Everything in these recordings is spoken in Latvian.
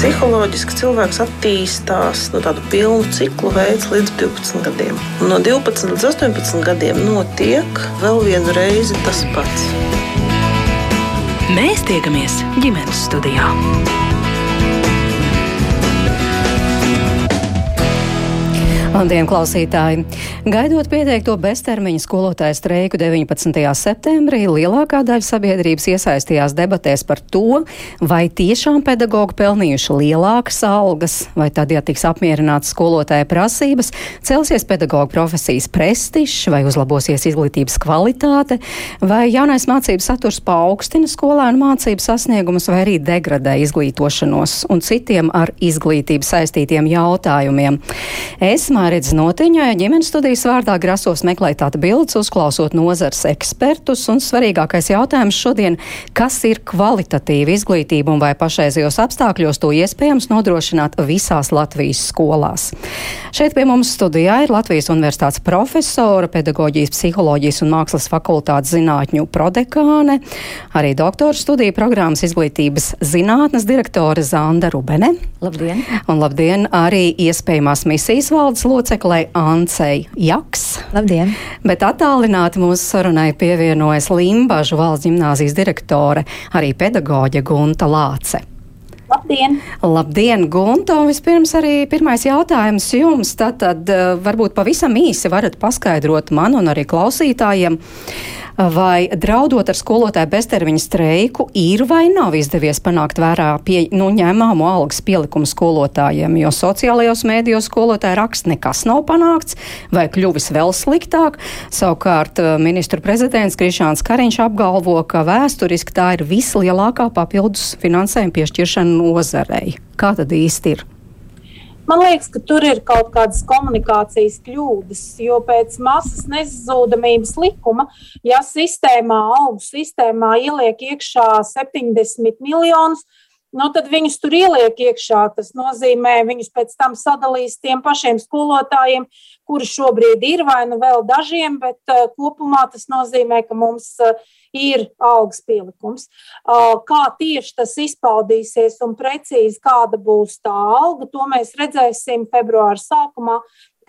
Psiholoģiski cilvēks attīstās no tādu pilnu ciklu veids līdz 12 gadiem. Un no 12 līdz 18 gadiem notiek vēl vienu reizi tas pats. Mēs tiekamies ģimenes studijā. Labdien, klausītāji! Gaidot pieteikto beztermiņa skolotāju streiku 19. septembrī, lielākā daļa sabiedrības iesaistījās debatēs par to, vai tiešām pedagogi pelnījuši lielākas algas, vai tad, ja tiks apmierināts skolotāja prasības, celsies pedagoģa profesijas prestižs, vai uzlabosies izglītības kvalitāte, vai jaunais mācības saturs paaugstina skolēnu mācību sasniegumus, vai arī degradē izglītošanos un citiem ar izglītību saistītiem jautājumiem. Es Mārīdz Notiņā ģimenes studijas vārdā grasos meklēt atbildes, uzklausot nozars ekspertus, un svarīgākais jautājums šodien - kas ir kvalitatīva izglītība un vai pašreizajos apstākļos to iespējams nodrošināt visās Latvijas skolās. Šeit pie mums studijā ir Latvijas Universitātes profesora, pedagoģijas, psiholoģijas un mākslas fakultātes zinātņu prodekāne, arī doktora studiju programmas izglītības zinātnes direktore Zanda Rubene. Labdien! Un labdien arī iespējamās misijas valdes loceklei Ancei Jaks. Labdien! Bet attālināti mūsu sarunai pievienojas Limbažu valsts ģimnāzijas direktore, arī pedagoģe Gunta Lāce. Labdien! Labdien, Gunta! Un vispirms arī pirmais jautājums jums. Tātad varbūt pavisam īsi varat paskaidrot man un arī klausītājiem, vai draudot ar skolotāju beztermiņa streiku ir vai nav izdevies panākt vērā pie, nu, ņēmāmo algas pielikumu skolotājiem, jo sociālajos mēdījos skolotāji raksta nekas nav panākts vai kļuvis vēl sliktāk. Savukārt ministru prezidents Krišāns Kariņš apgalvo, ka vēsturiski tā ir vislielākā papildus finansējuma piešķiršana nozarei. Kā tad īsti ir? Man liekas, ka tur ir kaut kādas komunikācijas kļūdas, jo pēc masas nezudamības likuma, ja sistēmā, algu sistēmā ieliek iekšā 70 miljonus, nu, tad viņus tur ieliek iekšā. Tas nozīmē, viņus pēc tam sadalīs tiem pašiem skolotājiem, kuri šobrīd ir, vai nu vēl dažiem, bet uh, kopumā tas nozīmē, ka mums uh, ir algas pielikums. Kā tieši tas izpaudīsies un precīzi kāda būs tā alga, to mēs redzēsim februāra sākumā,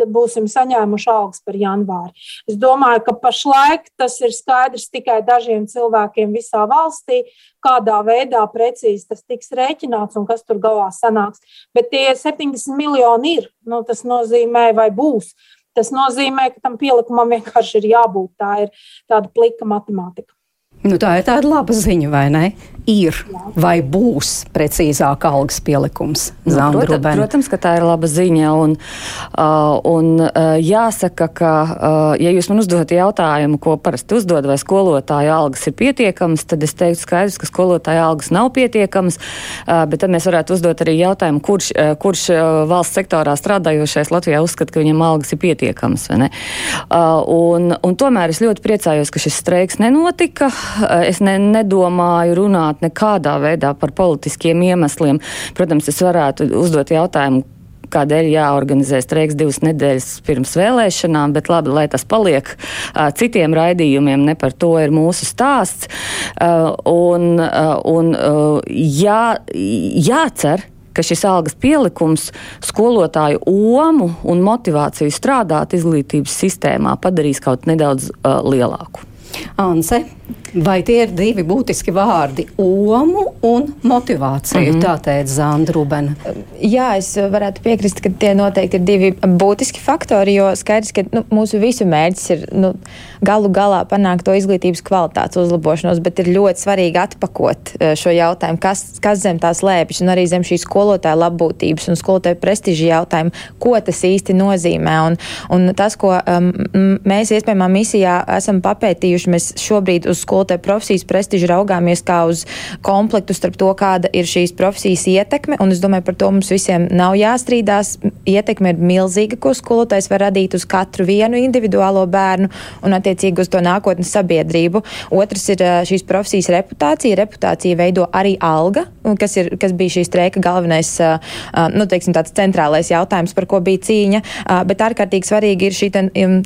kad būsim saņēmuši algas par janvāri. Es domāju, ka pašlaik tas ir skaidrs tikai dažiem cilvēkiem visā valstī, kādā veidā precīzi tas tiks rēķināts un kas tur galā sanāks. Bet tie 70 miljoni ir, nu, tas nozīmē, vai būs. Tas nozīmē, ka tam pielikumam vienkārši ir jābūt. Tā ir tāda plika matemātika. Nu, tā ir tāda laba ziņa, vai ne? Ir vai būs precīzāk algas pielikums. Nu, protams, protams, ka tā ir laba ziņa. Un, uh, un uh, jāsaka, ka, uh, ja jūs man uzdodat jautājumu, ko parasti uzdod, vai skolotāja algas ir pietiekamas, tad es teiktu skaidrs, ka skolotāja algas nav pietiekamas. Uh, bet tad mēs varētu uzdot arī jautājumu, kurš, uh, kurš uh, valsts sektorā strādājošais Latvijā uzskata, ka viņam algas ir pietiekamas. Uh, un, un tomēr es ļoti priecājos, ka šis streiks nenotika. Eh, es ne, nedomāju runāt nekādā veidā par politiskiem iemesliem. Protams, es varētu uzdot jautājumu, kādēļ jāorganizē streiks divas nedēļas pirms vēlēšanām, bet labi, lai tas paliek uh, citiem raidījumiem, ne par to ir mūsu stāsts. Uh, un un jā, jācer, ka šis algas pielikums skolotāju omu un motivāciju strādāt izglītības sistēmā padarīs kaut nedaudz lielāku. Anse, vai tie ir divi būtiski vārdi - omu un motivāciju? Mm -hmm. Tā teica Zanda Rubena. Jā, es varētu piekrist, ka tie noteikti ir divi būtiski faktori, jo skaidrs, ka nu, mūsu visu mērķis ir nu, galu galā panākt to izglītības kvalitātes uzlabošanos, bet ir ļoti svarīgi atpakot e, šo jautājumu, kas, kas zem tās lēpjas un arī zem šīs skolotāja labbūtības un skolotāja prestiža jautājumu, ko tas īsti nozīmē. Un, un tas, ko um, mēs iespējamā misijā esam papētījuši, mēs šobrīd uz skolotāju profesijas prestižu raugāmies kā uz komplektu starp to, kāda ir šīs profesijas ietekme. Un es domāju, par to mums visiem nav jāstrīdās. Ietekme ir milzīga, ko skolotājs var radīt uz katru vienu individuālo bērnu un attiecīgi uz to nākotnes sabiedrību. Otrs ir šīs profesijas reputācija. Reputācija veido arī alga, kas, ir, kas bija šī streika galvenais, nu, teiksim, tāds centrālais jautājums, par ko bija cīņa. Bet ārkārtīgi svarīgi ir šī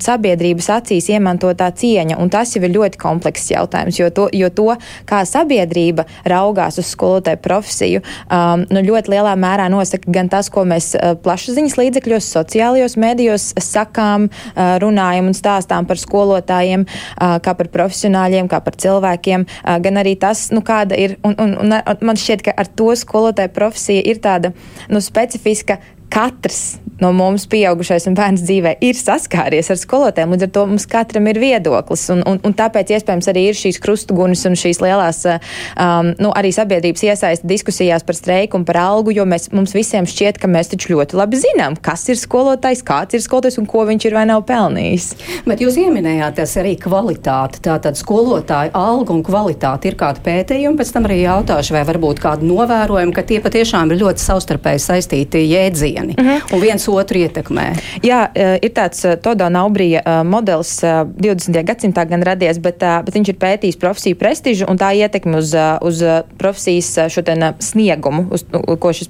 sabiedrības acīs iemantotā cieņa, un tas jau ir ļoti komplekss jautājums jautājums, jo to, jo to kā sabiedrība raugās uz skolotāju profesiju, um, nu, ļoti lielā mērā nosaka gan tas, ko mēs uh, plašsaziņas līdzekļos, sociālajos medijos sakām, uh, runājam un stāstām par skolotājiem, uh, kā par profesionāļiem, kā par cilvēkiem, uh, gan arī tas, nu, kāda ir, un, un, un man šķiet, ka ar to skolotāju profesija ir tāda, nu, specifiska katrs no mums, pieaugušais un bērns dzīvē, ir saskāries ar skolotājiem. Līdz ar to mums katram ir viedoklis. Un, un, un tāpēc iespējams arī ir šīs krustugunas un šīs lielās, um, nu, arī sabiedrības iesaista diskusijās par streiku un par algu, jo mēs, mums visiem šķiet, ka mēs taču ļoti labi zinām, kas ir skolotājs, kāds ir skolotājs un ko viņš ir vai nav pelnījis. Bet jūs ieminējāt arī kvalitāti. Tātad skolotāju algu un kvalitāti ir kāda pētījuma, pēc tam arī jautāšu, vai varbūt kādu novērojumu, ka tie patiešām ir ļoti savstarpēji saistīti jēdzieni uh -huh. un viens otru ietekmē. Jā, e, ir tāds e, Todo Naubrija e, modelis 20. gadsimtā gan radies, bet, bet viņš ir pētījis profesiju prestižu un tā ietekmi uz, uz profesijas šo sniegumu, uz, ko šis,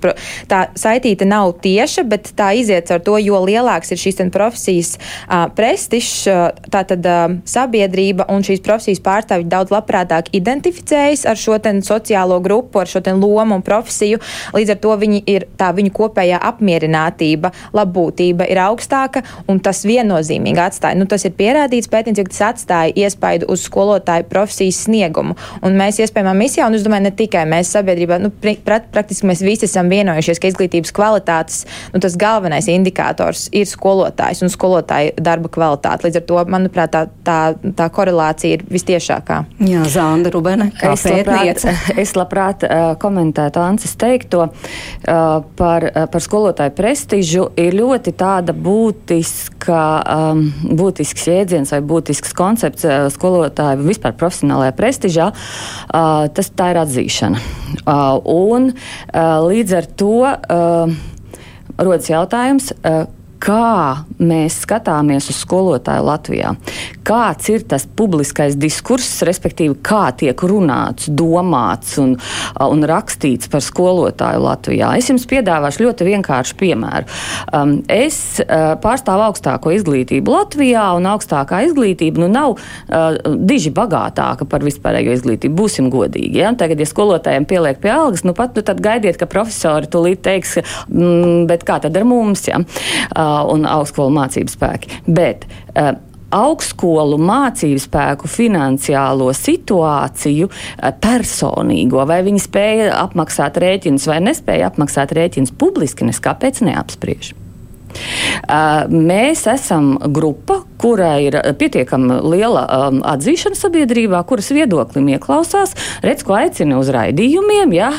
tā saitīta nav tieša, bet tā iziet ar to, jo lielāks ir šīs profesijas prestižs, tā tad sabiedrība un šīs profesijas pārstāvji daudz labprātāk identificējas ar šo sociālo grupu, ar šo lomu un profesiju. Līdz ar to viņi ir tā viņu kopējā apmierinātība, labbūtība ir augstāka, un tas viennozīmīgi atstāja, nu, tas ir pierādīts pētījums, ka tas atstāja iespaidu uz skolotāju profesijas sniegumu. Un mēs iespējamā misijā, un es domāju, ne tikai mēs sabiedrībā, nu, pra, praktiski mēs visi esam vienojušies, ka izglītības kvalitātes, nu, tas galvenais indikators ir skolotājs un skolotāja darba kvalitāte. Līdz ar to, manuprāt, tā, tā, tā korelācija ir vistiešākā. Jā, Zanda Rubene, kā es labprāt, es labprāt uh, komentētu Ancis teikto uh, par, uh, par skolotāju prestižu ir ļoti būtiska, um, būtisks jēdziens vai būtisks koncepts uh, skolotāju vispār profesionālajā prestižā. Uh, tas tā ir atzīšana. Uh, un uh, līdz ar to uh, rodas jautājums. Uh, kā mēs skatāmies uz skolotāju Latvijā. Kāds ir tas publiskais diskurss, respektīvi, kā tiek runāts, domāts un, un rakstīts par skolotāju Latvijā? Es jums piedāvāšu ļoti vienkāršu piemēru. Um, es uh, pārstāvu augstāko izglītību Latvijā, un augstākā izglītība nu, nav uh, diži bagātāka par vispārējo izglītību. Būsim godīgi. Ja? Tagad, ja skolotājiem pieliek pie algas, nu pat nu, tad gaidiet, ka profesori tūlīt teiks, mm, bet kā tad ar mums? Ja? Uh, un augstskolu mācību spēki. Bet, uh, augstskolu mācību spēku finansiālo situāciju personīgo, vai viņi spēja apmaksāt rēķinus vai nespēja apmaksāt rēķinus publiski, neskāpēc neapspriež. Mēs esam grupa, kurai ir pietiekami liela atzīšana sabiedrībā, kuras viedoklim ieklausās, redz, ko aicina uz raidījumiem, ja,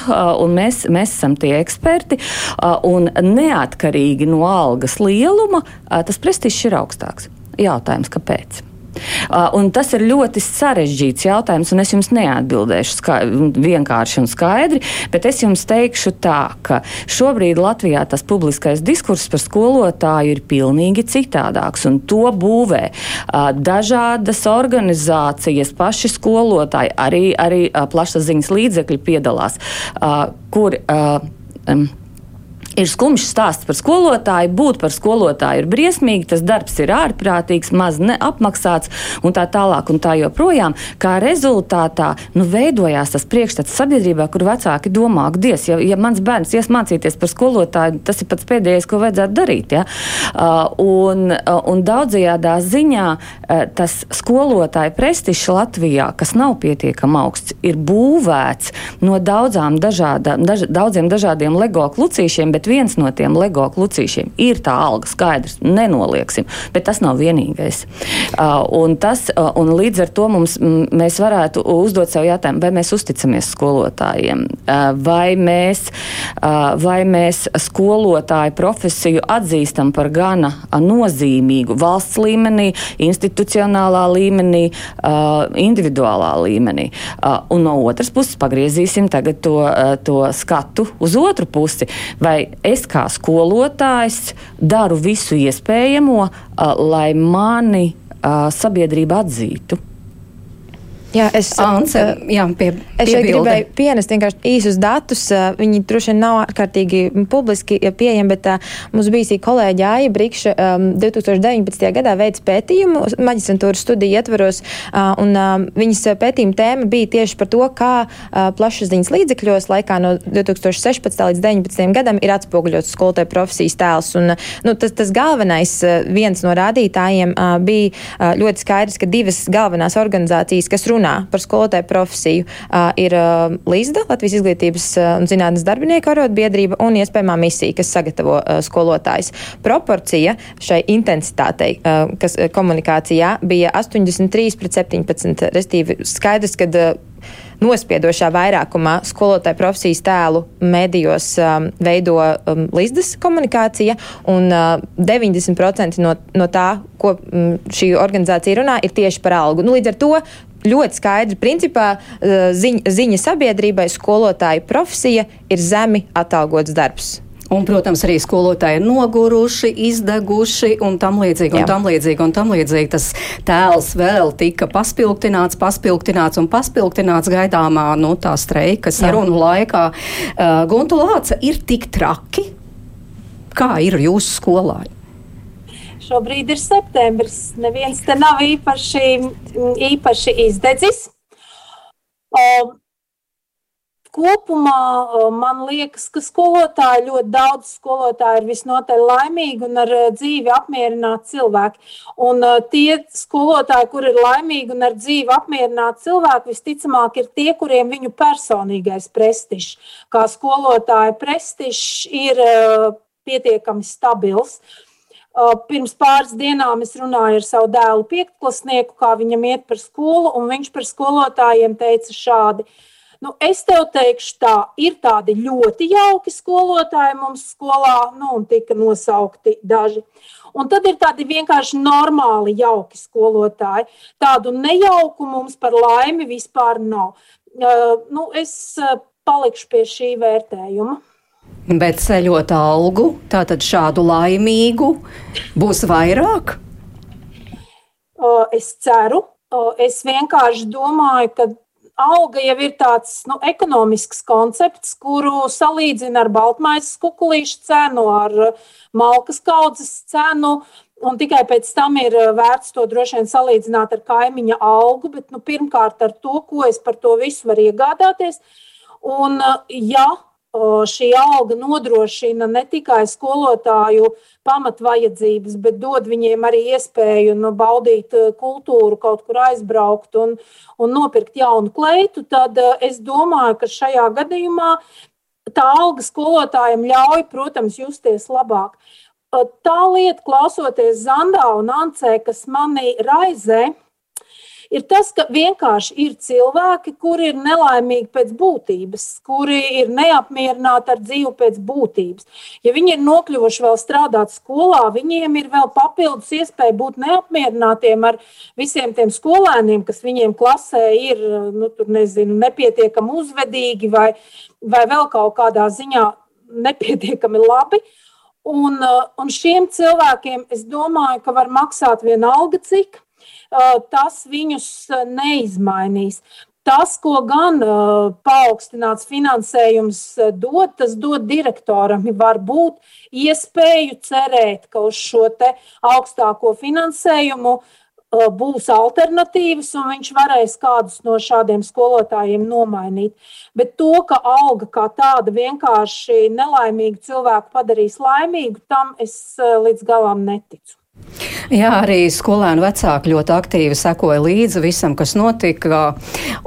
un mēs, mēs esam tie eksperti, un neatkarīgi no algas lieluma, tas prestižs ir augstāks. Jautājums, kāpēc? Uh, un tas ir ļoti sarežģīts jautājums, un es jums neatbildēšu ska vienkārši un skaidri, bet es jums teikšu tā, ka šobrīd Latvijā tas publiskais diskurss par skolotāju ir pilnīgi citādāks, un to būvē uh, dažādas organizācijas, paši skolotāji, arī, arī uh, plašsaziņas līdzekļi piedalās, kur. Um, Ir skumjš stāsts par skolotāju. Būt par skolotāju ir briesmīgi, tas darbs ir ārprātīgs, maz neapmaksāts un tā tālāk un tā joprojām. Kā rezultātā nu, veidojās tas priekšstats sabiedrībā, kur vecāki domā, ka, Dievs, ja, ja mans bērns ies mācīties par skolotāju, tas ir pats pēdējais, ko vajadzētu darīt. Ja? Uh, un, uh, un daudzajādā ziņā uh, tas skolotāju prestižs Latvijā, kas nav pietiekami augsts, ir būvēts no daudzām dažāda, daž, daudziem dažādiem LEGO klucīšiem, bet bet viens no tiem LEGO klucīšiem ir tā alga, skaidrs, nenolieksim, bet tas nav vienīgais. Uh, un, tas, uh, un līdz ar to mums, mēs varētu uzdot sev jautājumu, vai mēs uzticamies skolotājiem, uh, vai mēs, uh, vai mēs skolotāju profesiju atzīstam par gana uh, nozīmīgu valsts līmenī, institucionālā līmenī, uh, individuālā līmenī. Uh, un no otras puses pagriezīsim tagad to, uh, to skatu uz otru pusi. Vai es kā skolotājs daru visu iespējamo, lai mani sabiedrība atzītu. Jā, es, Ance, jā, pie, es šeit gribēju pienest īsus datus. Viņi droši vien nav ārkārtīgi publiski pieejami, bet uh, mums bija kolēģi Aija Brikša um, 2019. gadā veids pētījumu maģistrantūras studiju ietvaros, uh, un uh, viņas pētījuma tēma bija tieši par to, kā uh, plašsaziņas līdzekļos laikā no 2016. līdz 2019. gadam ir atspoguļots skolotāju profesijas tēls. Un, uh, nu, tas, tas galvenais, uh, viens no rādītājiem uh, bija uh, ļoti skaidrs, ka divas galvenās organizācijas, kas runā runā par skolotāju profesiju, ir Līsda, Latvijas izglītības un zinātnes darbinieku arotbiedrība un iespējamā misija, kas sagatavo skolotājs. Proporcija šai intensitātei, kas komunikācijā bija 83 pret 17, restīvi skaidrs, ka nospiedošā vairākumā skolotāju profesijas tēlu medijos um, veido um, līdzdas komunikācija, un uh, 90% no, no tā, ko um, šī organizācija runā, ir tieši par algu. Nu, līdz ar to ļoti skaidri, principā uh, ziņa, ziņa sabiedrībai, skolotāja profesija ir zemi atalgots darbs. Un, protams, arī skolotāji ir noguruši, izdeguši un tam līdzīgi, un Jā. tam līdzīgi, un tam līdzīgi. Tas tēls vēl tika paspilgtināts, paspilgtināts un paspilgtināts gaidāmā, nu, tā streika sarunu laikā. Uh, Guntu Lāca ir tik traki, kā ir jūsu skolāji? Šobrīd ir septembris. Neviens te nav īpaši, īpaši izdedzis. Um, kopumā man liekas, ka skolotāji ļoti daudz skolotāju ir visnotaļ laimīgi un ar dzīvi apmierināti cilvēki. Un tie skolotāji, kur ir laimīgi un ar dzīvi apmierināti cilvēki, visticamāk ir tie, kuriem viņu personīgais prestižs, kā skolotāja prestižs, ir pietiekami stabils. Pirms pāris dienām es runāju ar savu dēlu piektklasnieku, kā viņam iet par skolu, un viņš par skolotājiem teica šādi: Nu, es tev teikšu, tā ir tādi ļoti jauki skolotāji mums skolā, nu, un tika nosaukti daži. Un tad ir tādi vienkārši normāli, jauki skolotāji. Tādu nejauku mums par laimi vispār nav. Uh, nu, es palikšu pie šī vērtējuma. Bet ceļot algu, tātad šādu laimīgu būs vairāk? Es ceru. Es vienkārši domāju, ka alga jau ir tāds nu, ekonomisks koncepts, kuru salīdzina ar baltmaisas kukurūzu cenu, ar malkas kaudzes cenu. Un tikai pēc tam ir vērts to droši vien salīdzināt ar kaimiņa algu, bet nu, pirmkārt ar to, ko es par to visu varu iegādāties. Un, ja šī alga nodrošina ne tikai skolotāju pamatvajadzības, bet dod viņiem arī iespēju nu, baudīt kultūru, kaut kur aizbraukt un, un nopirkt jaunu kleitu, tad es domāju, ka šajā gadījumā tā alga skolotājiem ļauj, protams, justies labāk. Tā lieta, klausoties Zandā un Ancē, kas manī raizē, ir tas, ka vienkārši ir cilvēki, kuri ir nelaimīgi pēc būtības, kuri ir neapmierināti ar dzīvi pēc būtības. Ja viņi ir nokļuvuši vēl strādāt skolā, viņiem ir vēl papildus iespēja būt neapmierinātiem ar visiem tiem skolēniem, kas viņiem klasē ir nu, nezinu, nepietiekami uzvedīgi vai, vai vēl kaut kādā ziņā nepietiekami labi. Un, un šiem cilvēkiem es domāju, ka var maksāt vienalga cik, tas viņus neizmainīs. Tas, ko gan uh, paaugstināts finansējums dod, tas dod direktoram. Var būt iespēju cerēt, ka uz šo augstāko finansējumu uh, būs alternatīvas, un viņš varēs kādus no šādiem skolotājiem nomainīt. Bet to, ka alga kā tāda vienkārši nelaimīgu cilvēku padarīs laimīgu, tam es uh, līdz galam neticu. Jā, arī skolēnu vecāki ļoti aktīvi sekoja līdzi visam, kas notika.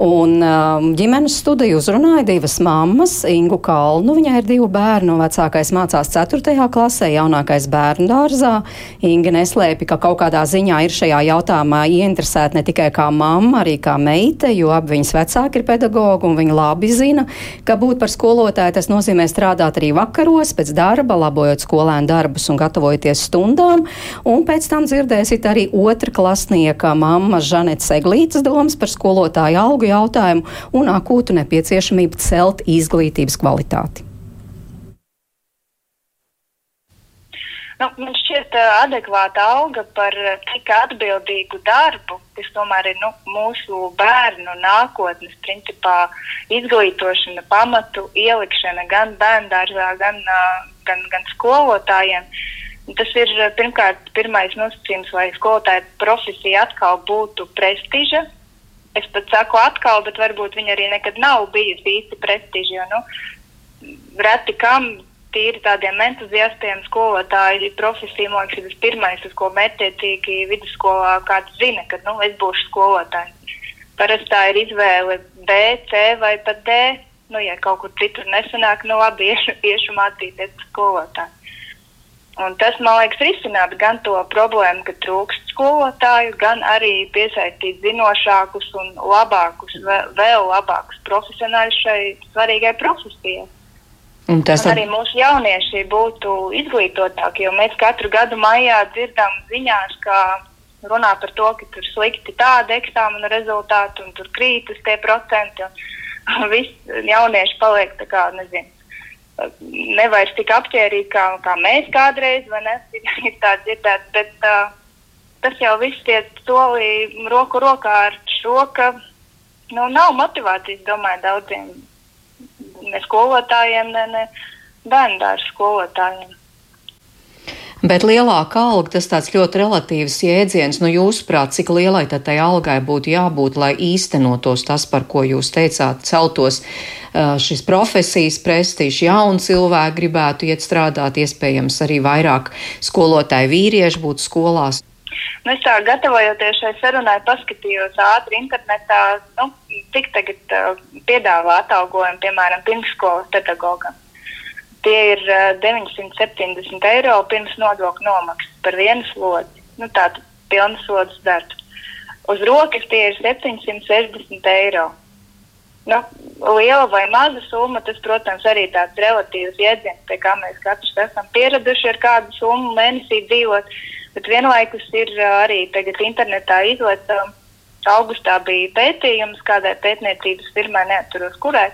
Un um, ģimenes studiju uzrunāja divas mammas, Ingu Kalnu. Viņai ir divi bērni, un vecākais mācās 4. klasē, jaunākais bērnu dārzā. Inga neslēpja, ka kaut kādā ziņā ir šajā jautājumā ieinteresēta ne tikai kā mamma, arī kā meita, jo abi viņas vecāki ir pedagogi, un viņi labi zina, ka būt par skolotāju tas nozīmē strādāt arī vakaros pēc darba, labojot skolēnu darbus un gatavojoties stundām. Un un pēc tam dzirdēsiet arī otra klasnieka mamma Žanets Eglītas domas par skolotāju algu jautājumu un akūtu nepieciešamību celt izglītības kvalitāti. Nu, man šķiet, uh, adekvāta alga par uh, tik atbildīgu darbu, kas tomēr ir nu, mūsu bērnu nākotnes, principā izglītošana, pamatu ielikšana gan bērngārzā, gan, uh, gan, gan skolotājiem. Tas ir pirmkārt pirmais nosacījums, lai skolotāja profesija atkal būtu prestiža. Es pat saku atkal, bet varbūt viņa arī nekad nav bijusi īsti prestiža. Jo, nu, reti kam tīri tādiem entuziastiem skolotāju profesiju, man liekas, tas pirmais, uz ko mērķiecīgi vidusskolā kāds zina, ka nu, es būšu skolotājs. Parasti tā ir izvēle B, C vai pat D. Nu, ja kaut kur citur nesanāk, nu labi, iešu, iešu mācīties skolotāju. Un tas, man liekas, risināt gan to problēmu, ka trūkst skolotāju, gan arī piesaistīt zinošākus un labākus, vēl labākus profesionāļus šai svarīgai profesijai. Un tas un arī mūsu jaunieši būtu izglītotāki, jo mēs katru gadu maijā dzirdam ziņās, ka runā par to, ka tur slikti tāda eksāmena rezultāti un tur krītas tie procenti. Un visi jaunieši paliek tā kā, nezinu, nevairs tik apģērbti kā, kā mēs kādreiz, vai ne? Ir tā dzirdēts, bet uh, tas jau viss iet solī roku rokā ar šo, ka nu, nav motivācijas, domāju, daudziem ne skolotājiem, ne, ne bērnu skolotājiem. Bet lielāka alga tas tāds ļoti relatīvs jēdziens. Nu, jūsuprāt, cik lielai tad tai algai būtu jābūt, lai īstenotos tas, par ko jūs teicāt, celtos šis profesijas prestižs, jauni cilvēki gribētu iet strādāt, iespējams arī vairāk skolotāju vīriešu būtu skolās. Nu, es tā gatavojoties šai sarunai, paskatījos ātri internetā, nu, cik tagad uh, piedāvā atalgojumu, piemēram, pirmsskolas pedagogam. Tie ir uh, 970 eiro pirms nodokļu nomaksas par vienu slodzi. Nu, Tātad pilnas slodzes darbs. Uz rokas tie ir 760 eiro. Nu, liela vai maza summa, tas, protams, arī tāds relatīvs jēdziens, pie kā mēs katrs esam pieraduši ar kādu summu mēnesī dzīvot. Uh, Bet vienlaikus ir arī tagad internetā izlaists. Augustā bija pētījums kādai pētniecības firmai, neatceros kurai,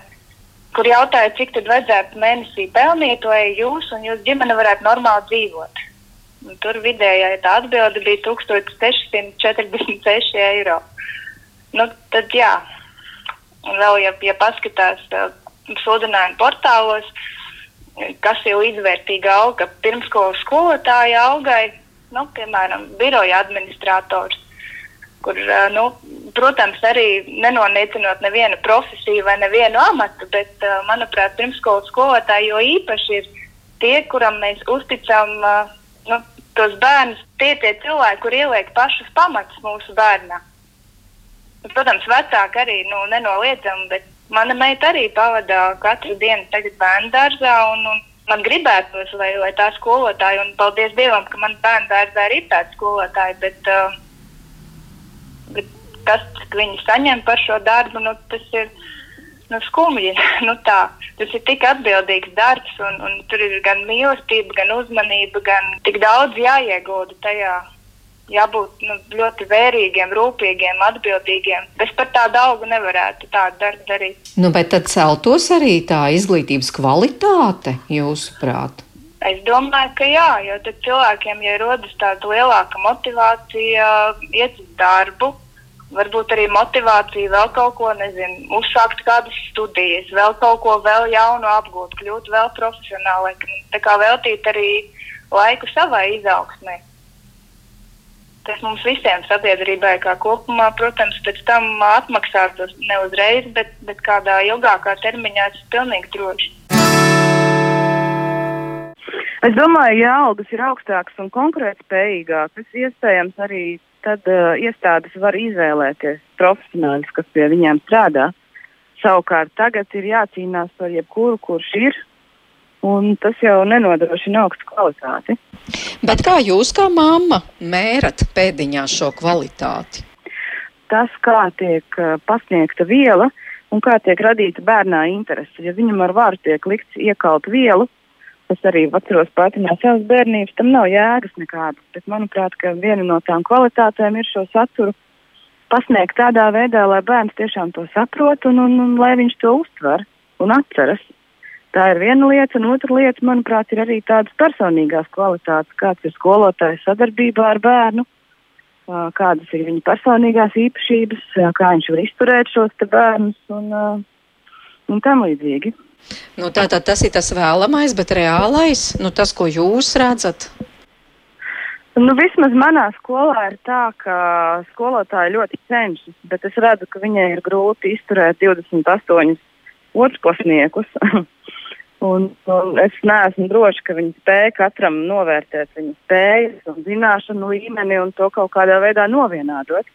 kur jautāja, cik tad vajadzētu mēnesī pelnīt, lai jūs un jūsu ģimene varētu normāli dzīvot. Un tur vidējā tā atbilde bija 1646 eiro. Nu, tad jā, un vēl, ja, ja paskatās sludinājumu portālos, kas jau izvērtīga alga pirmskolas skolotāja algai, nu, piemēram, biroja administrators. Kur, nu, protams, arī nenonīcinot nevienu profesiju vai nevienu amatu, bet, manuprāt, pirmskolas skolotāji jo īpaši ir tie, kuram mēs uzticam nu, tos bērnus. Tie ir tie cilvēki, kur ieliek pašus pamatus mūsu bērnam. Protams, vecāki arī nu, nenoliedzami, bet mana meita arī pavada katru dienu bērnu dārzā. Un, un man gribētos, lai, lai tā skolotāja, un paldies Dievam, ka man bērnu dārzā ir tāda skolotāja, bet, uh, bet tas, ka viņi saņem par šo darbu, nu, tas ir nu, skumji. nu, tā. tas ir tik atbildīgs darbs, un, un tur ir gan mīlestība, gan uzmanība, gan tik daudz jāiegūda tajā jābūt nu, ļoti vērīgiem, rūpīgiem, atbildīgiem. Es par tādu augu nevarētu tādu darbu darīt. Nu, bet tad celtos arī tā izglītības kvalitāte, jūsuprāt? Es domāju, ka jā, jo tad cilvēkiem, ja rodas tāda lielāka motivācija, iet uz darbu, varbūt arī motivācija vēl kaut ko, nezinu, uzsākt kādas studijas, vēl kaut ko vēl jaunu apgūt, kļūt vēl profesionālāk, tā kā veltīt arī laiku savai izaugsmai tas mums visiem sabiedrībai kā kopumā, protams, pēc tam atmaksātos ne uzreiz, bet, bet kādā ilgākā termiņā tas ir pilnīgi droši. Es domāju, ja algas ir augstākas un konkurētspējīgākas, iespējams arī tad uh, iestādes var izvēlēties profesionāļus, kas pie viņiem strādā. Savukārt tagad ir jācīnās par jebkuru, kurš ir un tas jau nenodrošina augstu kvalitāti. Bet kā jūs, kā mamma, mērat pēdiņā šo kvalitāti? Tas, kā tiek uh, pasniegta viela un kā tiek radīta bērnā interese. Ja viņam ar varu tiek likts iekalt vielu, es arī atceros pati no savas bērnības, tam nav jēgas nekādas. Bet, manuprāt, viena no tām kvalitātēm ir šo saturu pasniegt tādā veidā, lai bērns tiešām to saprot un, un, un lai viņš to uztver un atceras. Tā ir viena lieta, un otra lieta, manuprāt, ir arī tādas personīgās kvalitātes, kāds ir skolotājs sadarbībā ar bērnu, kādas ir viņa personīgās īpašības, kā viņš var izturēt šos bērnus un, un tam līdzīgi. Nu, tātad tas ir tas vēlamais, bet reālais, nu, tas, ko jūs redzat. Nu, vismaz manā skolā ir tā, ka skolotāji ļoti cenšas, bet es redzu, ka viņai ir grūti izturēt 28 otrklasniekus. un, un es neesmu droši, ka viņi spēja katram novērtēt viņa spējas un zināšanu līmeni un to kaut kādā veidā novienādot.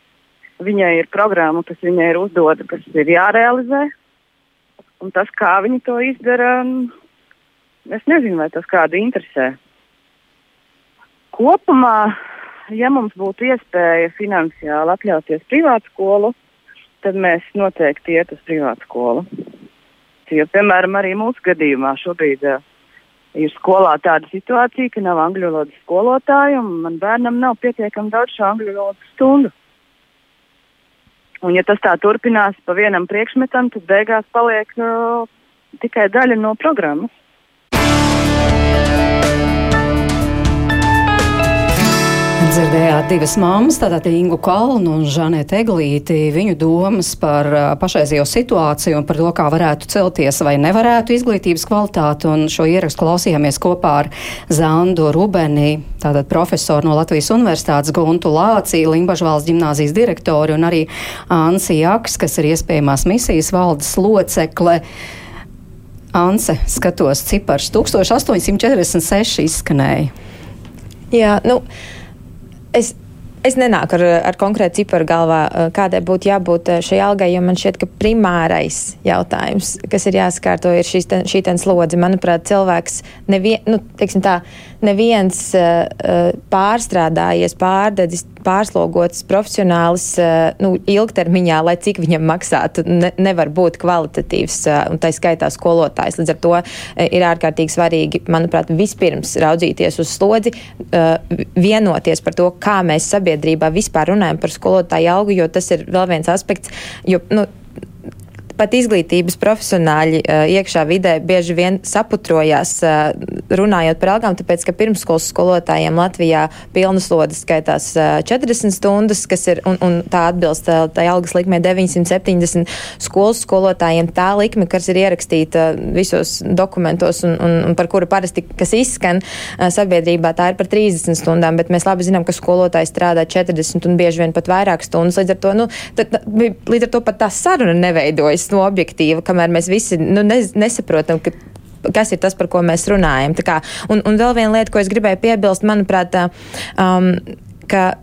Viņai ir programma, kas viņai ir uzdota, kas ir jārealizē. Un tas, kā viņi to izdara, es nezinu, vai tas kādu interesē. Kopumā, ja mums būtu iespēja finansiāli atļauties privātu skolu, tad mēs noteikti iet uz privātu skolu. Jo, piemēram, arī mūsu gadījumā šobrīd uh, ir skolā tāda situācija, ka nav angļu valodas skolotāju, un man bērnam nav pietiekami daudz šo angļu valodas stundu. Un, ja tas tā turpinās pa vienam priekšmetam, tad beigās paliek uh, tikai daļa no programmas. Dzirdējāt divas mammas, tātad Ingu Kalnu un Žanētu Eglīti, viņu domas par pašreizējo situāciju un par to, kā varētu celties vai nevarētu izglītības kvalitāti. Un šo ierakstu klausījāmies kopā ar Zandu Rubeni, tātad profesoru no Latvijas Universitātes Guntu Lācī, Limbažvalsts ģimnāzijas direktori un arī Ansi Jaks, kas ir iespējamās misijas valdes locekle. Anse, skatos, cipars 1846 izskanēja. Jā, nu. Es, es nenāku ar, ar konkrētu ciparu galvā, eh, kādai būtu jābūt eh, šai algai, jo man šķiet, ka primārais jautājums, kas ir jāskārto, ir šīs, ten, šī slodze. Manuprāt, cilvēks nevien, nu, tā, neviens uh, pārstrādājies, pārdedzis, pārslogots profesionālis uh, nu, ilgtermiņā, lai cik viņam maksātu, ne, nevar būt kvalitatīvs, un tā skaitā skolotājs. Līdz ar to ir ārkārtīgi svarīgi, manuprāt, vispirms raudzīties uz slodzi, vienoties par to, kā mēs sabiedrībā vispār runājam par skolotāju algu, jo tas ir vēl viens aspekts. Jo, nu, pat izglītības profesionāļi iekšā vidē bieži vien saputrojās runājot par algām, tāpēc, ka pirmskolas skolotājiem Latvijā pilnas lodas skaitās 40 stundas, kas ir, un, un tā atbilst tai algas likmē 970 skolas skolotājiem. Tā likme, kas ir ierakstīta visos dokumentos un, un, un par kuru parasti, kas izskan sabiedrībā, tā ir par 30 stundām, bet mēs labi zinām, ka skolotāji strādā 40 un bieži vien pat vairāk stundas. Līdz ar to, nu, tad, līdz ar to pat tā saruna neveidojas no objektīva, kamēr mēs visi nu, ne, nesaprotam, ka kas ir tas, par ko mēs runājam. Kā, un, un vēl viena lieta, ko es gribēju piebilst, manuprāt, um, ka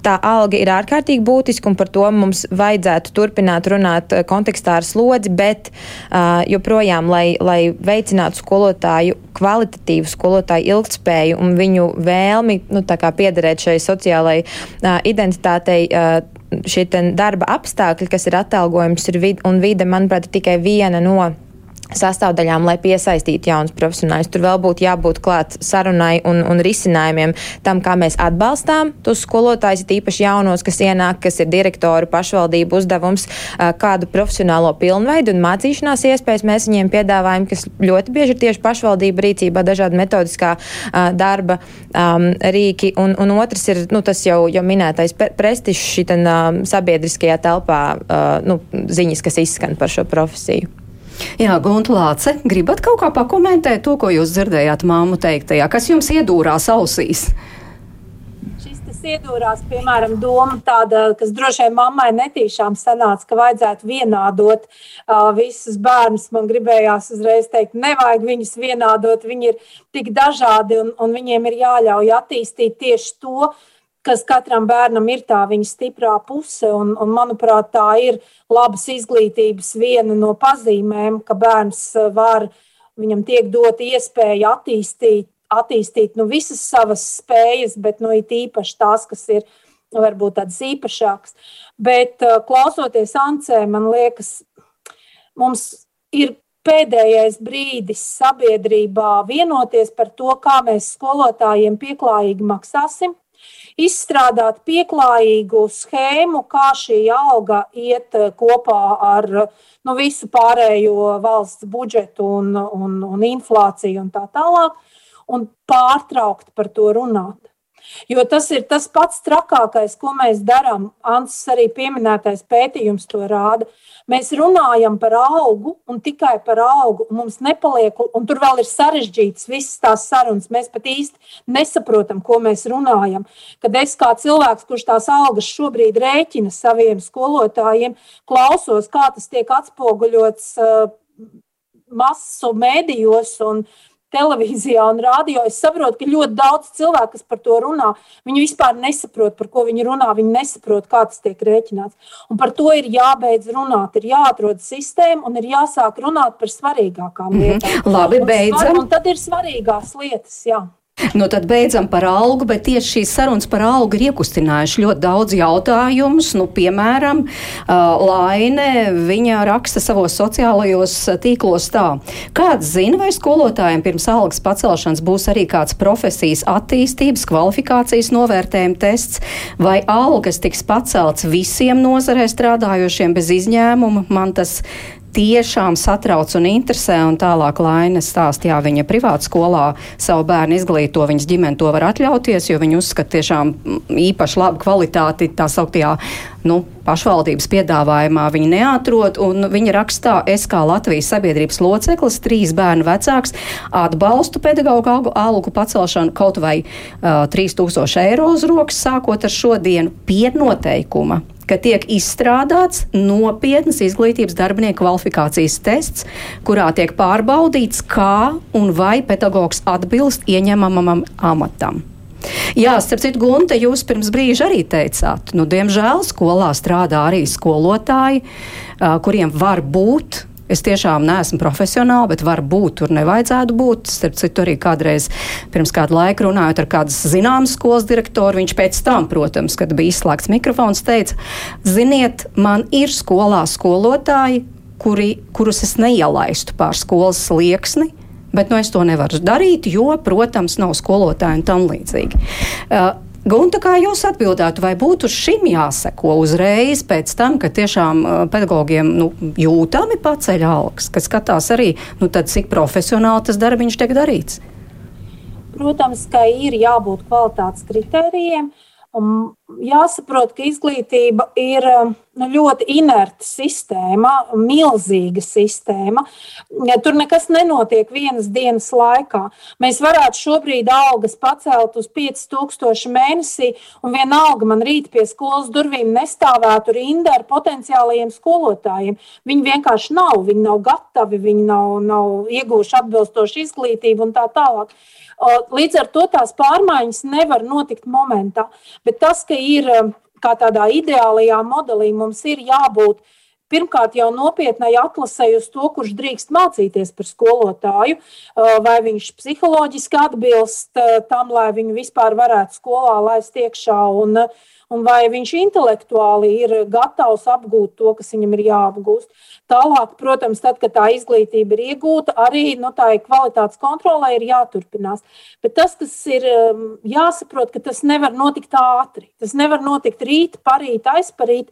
tā alga ir ārkārtīgi būtiska, un par to mums vajadzētu turpināt runāt kontekstā ar slodzi, bet uh, joprojām, lai, lai veicinātu skolotāju kvalitatīvu skolotāju ilgtspēju un viņu vēlmi nu, piederēt šai sociālajai uh, identitātei. Uh, šie darba apstākļi, kas ir atalgojums ir vid un vide, manuprāt, ir tikai viena no sastāvdaļām, lai piesaistītu jaunus profesionāļus. Tur vēl būtu jābūt klāt sarunai un, un risinājumiem tam, kā mēs atbalstām tos skolotājus, tīpaši jaunos, kas ienāk, kas ir direktoru pašvaldību uzdevums, kādu profesionālo pilnveidu un mācīšanās iespējas mēs viņiem piedāvājam, kas ļoti bieži ir tieši pašvaldību rīcībā, dažādi metodiskā darba um, rīki. Un, un otrs ir nu, tas jau, jau minētais prestižs šitan um, sabiedriskajā telpā uh, nu, ziņas, kas izskan par šo profesiju. Jā, Gunta Lāce, gribat kaut kā pakomentēt to, ko jūs dzirdējāt māmu teiktajā? Kas jums iedūrās ausīs? iedūrās, piemēram, doma tāda, kas droši vien mammai netīšām sanāca, ka vajadzētu vienādot uh, visus bērnus. Man gribējās uzreiz teikt, nevajag viņus vienādot, viņi ir tik dažādi un, un viņiem ir jāļauj attīstīt tieši to, kas katram bērnam ir tā viņa stiprā puse. Un, un, manuprāt, tā ir labas izglītības viena no pazīmēm, ka bērns eh, var, viņam tiek dot iespēja attīstīt, attīstīt nu, visas savas spējas, bet nu, it īpaši tās, kas ir nu, varbūt tādas īpašākas. Bet eh, klausoties Ancē, man liekas, mums ir pēdējais brīdis sabiedrībā vienoties par to, kā mēs skolotājiem pieklājīgi maksāsim izstrādāt pieklājīgu schēmu, kā šī alga iet kopā ar nu, visu pārējo valsts budžetu un, un, un inflāciju un tā tālāk, un pārtraukt par to runāt. Jo tas ir tas pats trakākais, ko mēs darām. Ants arī pieminētais pētījums to rāda. Mēs runājam par augu un tikai par augu. Mums nepaliek, un tur vēl ir sarežģītas visas tās sarunas. Mēs pat īsti nesaprotam, ko mēs runājam. Kad es kā cilvēks, kurš tās algas šobrīd rēķina saviem skolotājiem, klausos, kā tas tiek atspoguļots uh, masu mēdījos un televīzijā un rādio, es saprotu, ka ļoti daudz cilvēku, kas par to runā, viņi vispār nesaprot, par ko viņi runā, viņi nesaprot, kā tas tiek rēķināts. Un par to ir jābeidz runāt, ir jāatrod sistēma un ir jāsāk runāt par svarīgākām mhm. lietām. Mm -hmm. Labi, beidzam. Un, un tad ir svarīgās lietas, jā. Nu, tad beidzam par algu, bet tieši šīs sarunas par algu ir iekustinājuši ļoti daudz jautājumus. Nu, piemēram, Laine, viņa raksta savos sociālajos tīklos tā. Kāds zina, vai skolotājiem pirms algas pacelšanas būs arī kāds profesijas attīstības, kvalifikācijas novērtējuma tests, vai algas tiks pacelts visiem nozarē strādājošiem bez izņēmuma? Man tas tiešām satrauc un interesē. Un tālāk Laina stāstīja, viņa privātu skolā savu bērnu izglīto, viņas ģimene to var atļauties, jo viņi uzskata tiešām īpaši labu kvalitāti tā sauktajā nu, pašvaldības piedāvājumā viņi neatrod. Viņa rakstā, es kā Latvijas sabiedrības loceklis, trīs bērnu vecāks, atbalstu pedagoģu algu pacelšanu kaut vai uh, 3000 eiro uz rokas, sākot ar šodienu pie noteikuma ka tiek izstrādāts nopietnas izglītības darbinieku kvalifikācijas tests, kurā tiek pārbaudīts, kā un vai pedagogs atbilst ieņemamam amatam. Jā, starp citu, Gunte, jūs pirms brīža arī teicāt, nu, diemžēl skolā strādā arī skolotāji, kuriem var būt Es tiešām neesmu profesionāli, bet varbūt tur nevajadzētu būt. Starp citu, arī kādreiz pirms kāda laika runājot ar kādas zināmas skolas direktoru, viņš pēc tam, protams, kad bija izslēgts mikrofons, teica, ziniet, man ir skolā skolotāji, kuri, kurus es neielaistu pār skolas slieksni. Bet nu, es to nevaru darīt, jo, protams, nav skolotāji un tam līdzīgi. Uh, Gunta, kā jūs atbildētu, vai būtu šim jāseko uzreiz pēc tam, kad tiešām uh, pedagogiem nu, jūtami paceļ algas, kas skatās arī, nu, tad, cik profesionāli tas darbiņš tiek darīts? Protams, ka ir jābūt kvalitātes kritērijiem. Un jāsaprot, ka izglītība ir nu, ļoti inerta sistēma, milzīga sistēma. Tur nekas nenotiek vienas dienas laikā. Mēs varētu šobrīd algas pacelt uz 5000 mēnesī, un vienalga man rīt pie skolas durvīm nestāvētu rinda ar potenciālajiem skolotājiem. Viņi vienkārši nav, viņi nav gatavi, viņi nav, nav ieguvuši atbilstošu izglītību un tā tālāk. Līdz ar to tās pārmaiņas nevar notikt momentā. Bet tas, ka ir kā tādā ideālajā modelī, mums ir jābūt pirmkārt jau nopietnai atlasēji uz to, kurš drīkst mācīties par skolotāju, vai viņš psiholoģiski atbilst tam, lai viņu vispār varētu skolā laist iekšā. Un, un vai viņš intelektuāli ir gatavs apgūt to, kas viņam ir jāapgūst. Tālāk, protams, tad, kad tā izglītība ir iegūta, arī nu, tā kvalitātes kontrolē ir jāturpinās. Bet tas, kas ir um, jāsaprot, ka tas nevar notikt ātri. Tas nevar notikt rīt, parīt, aizparīt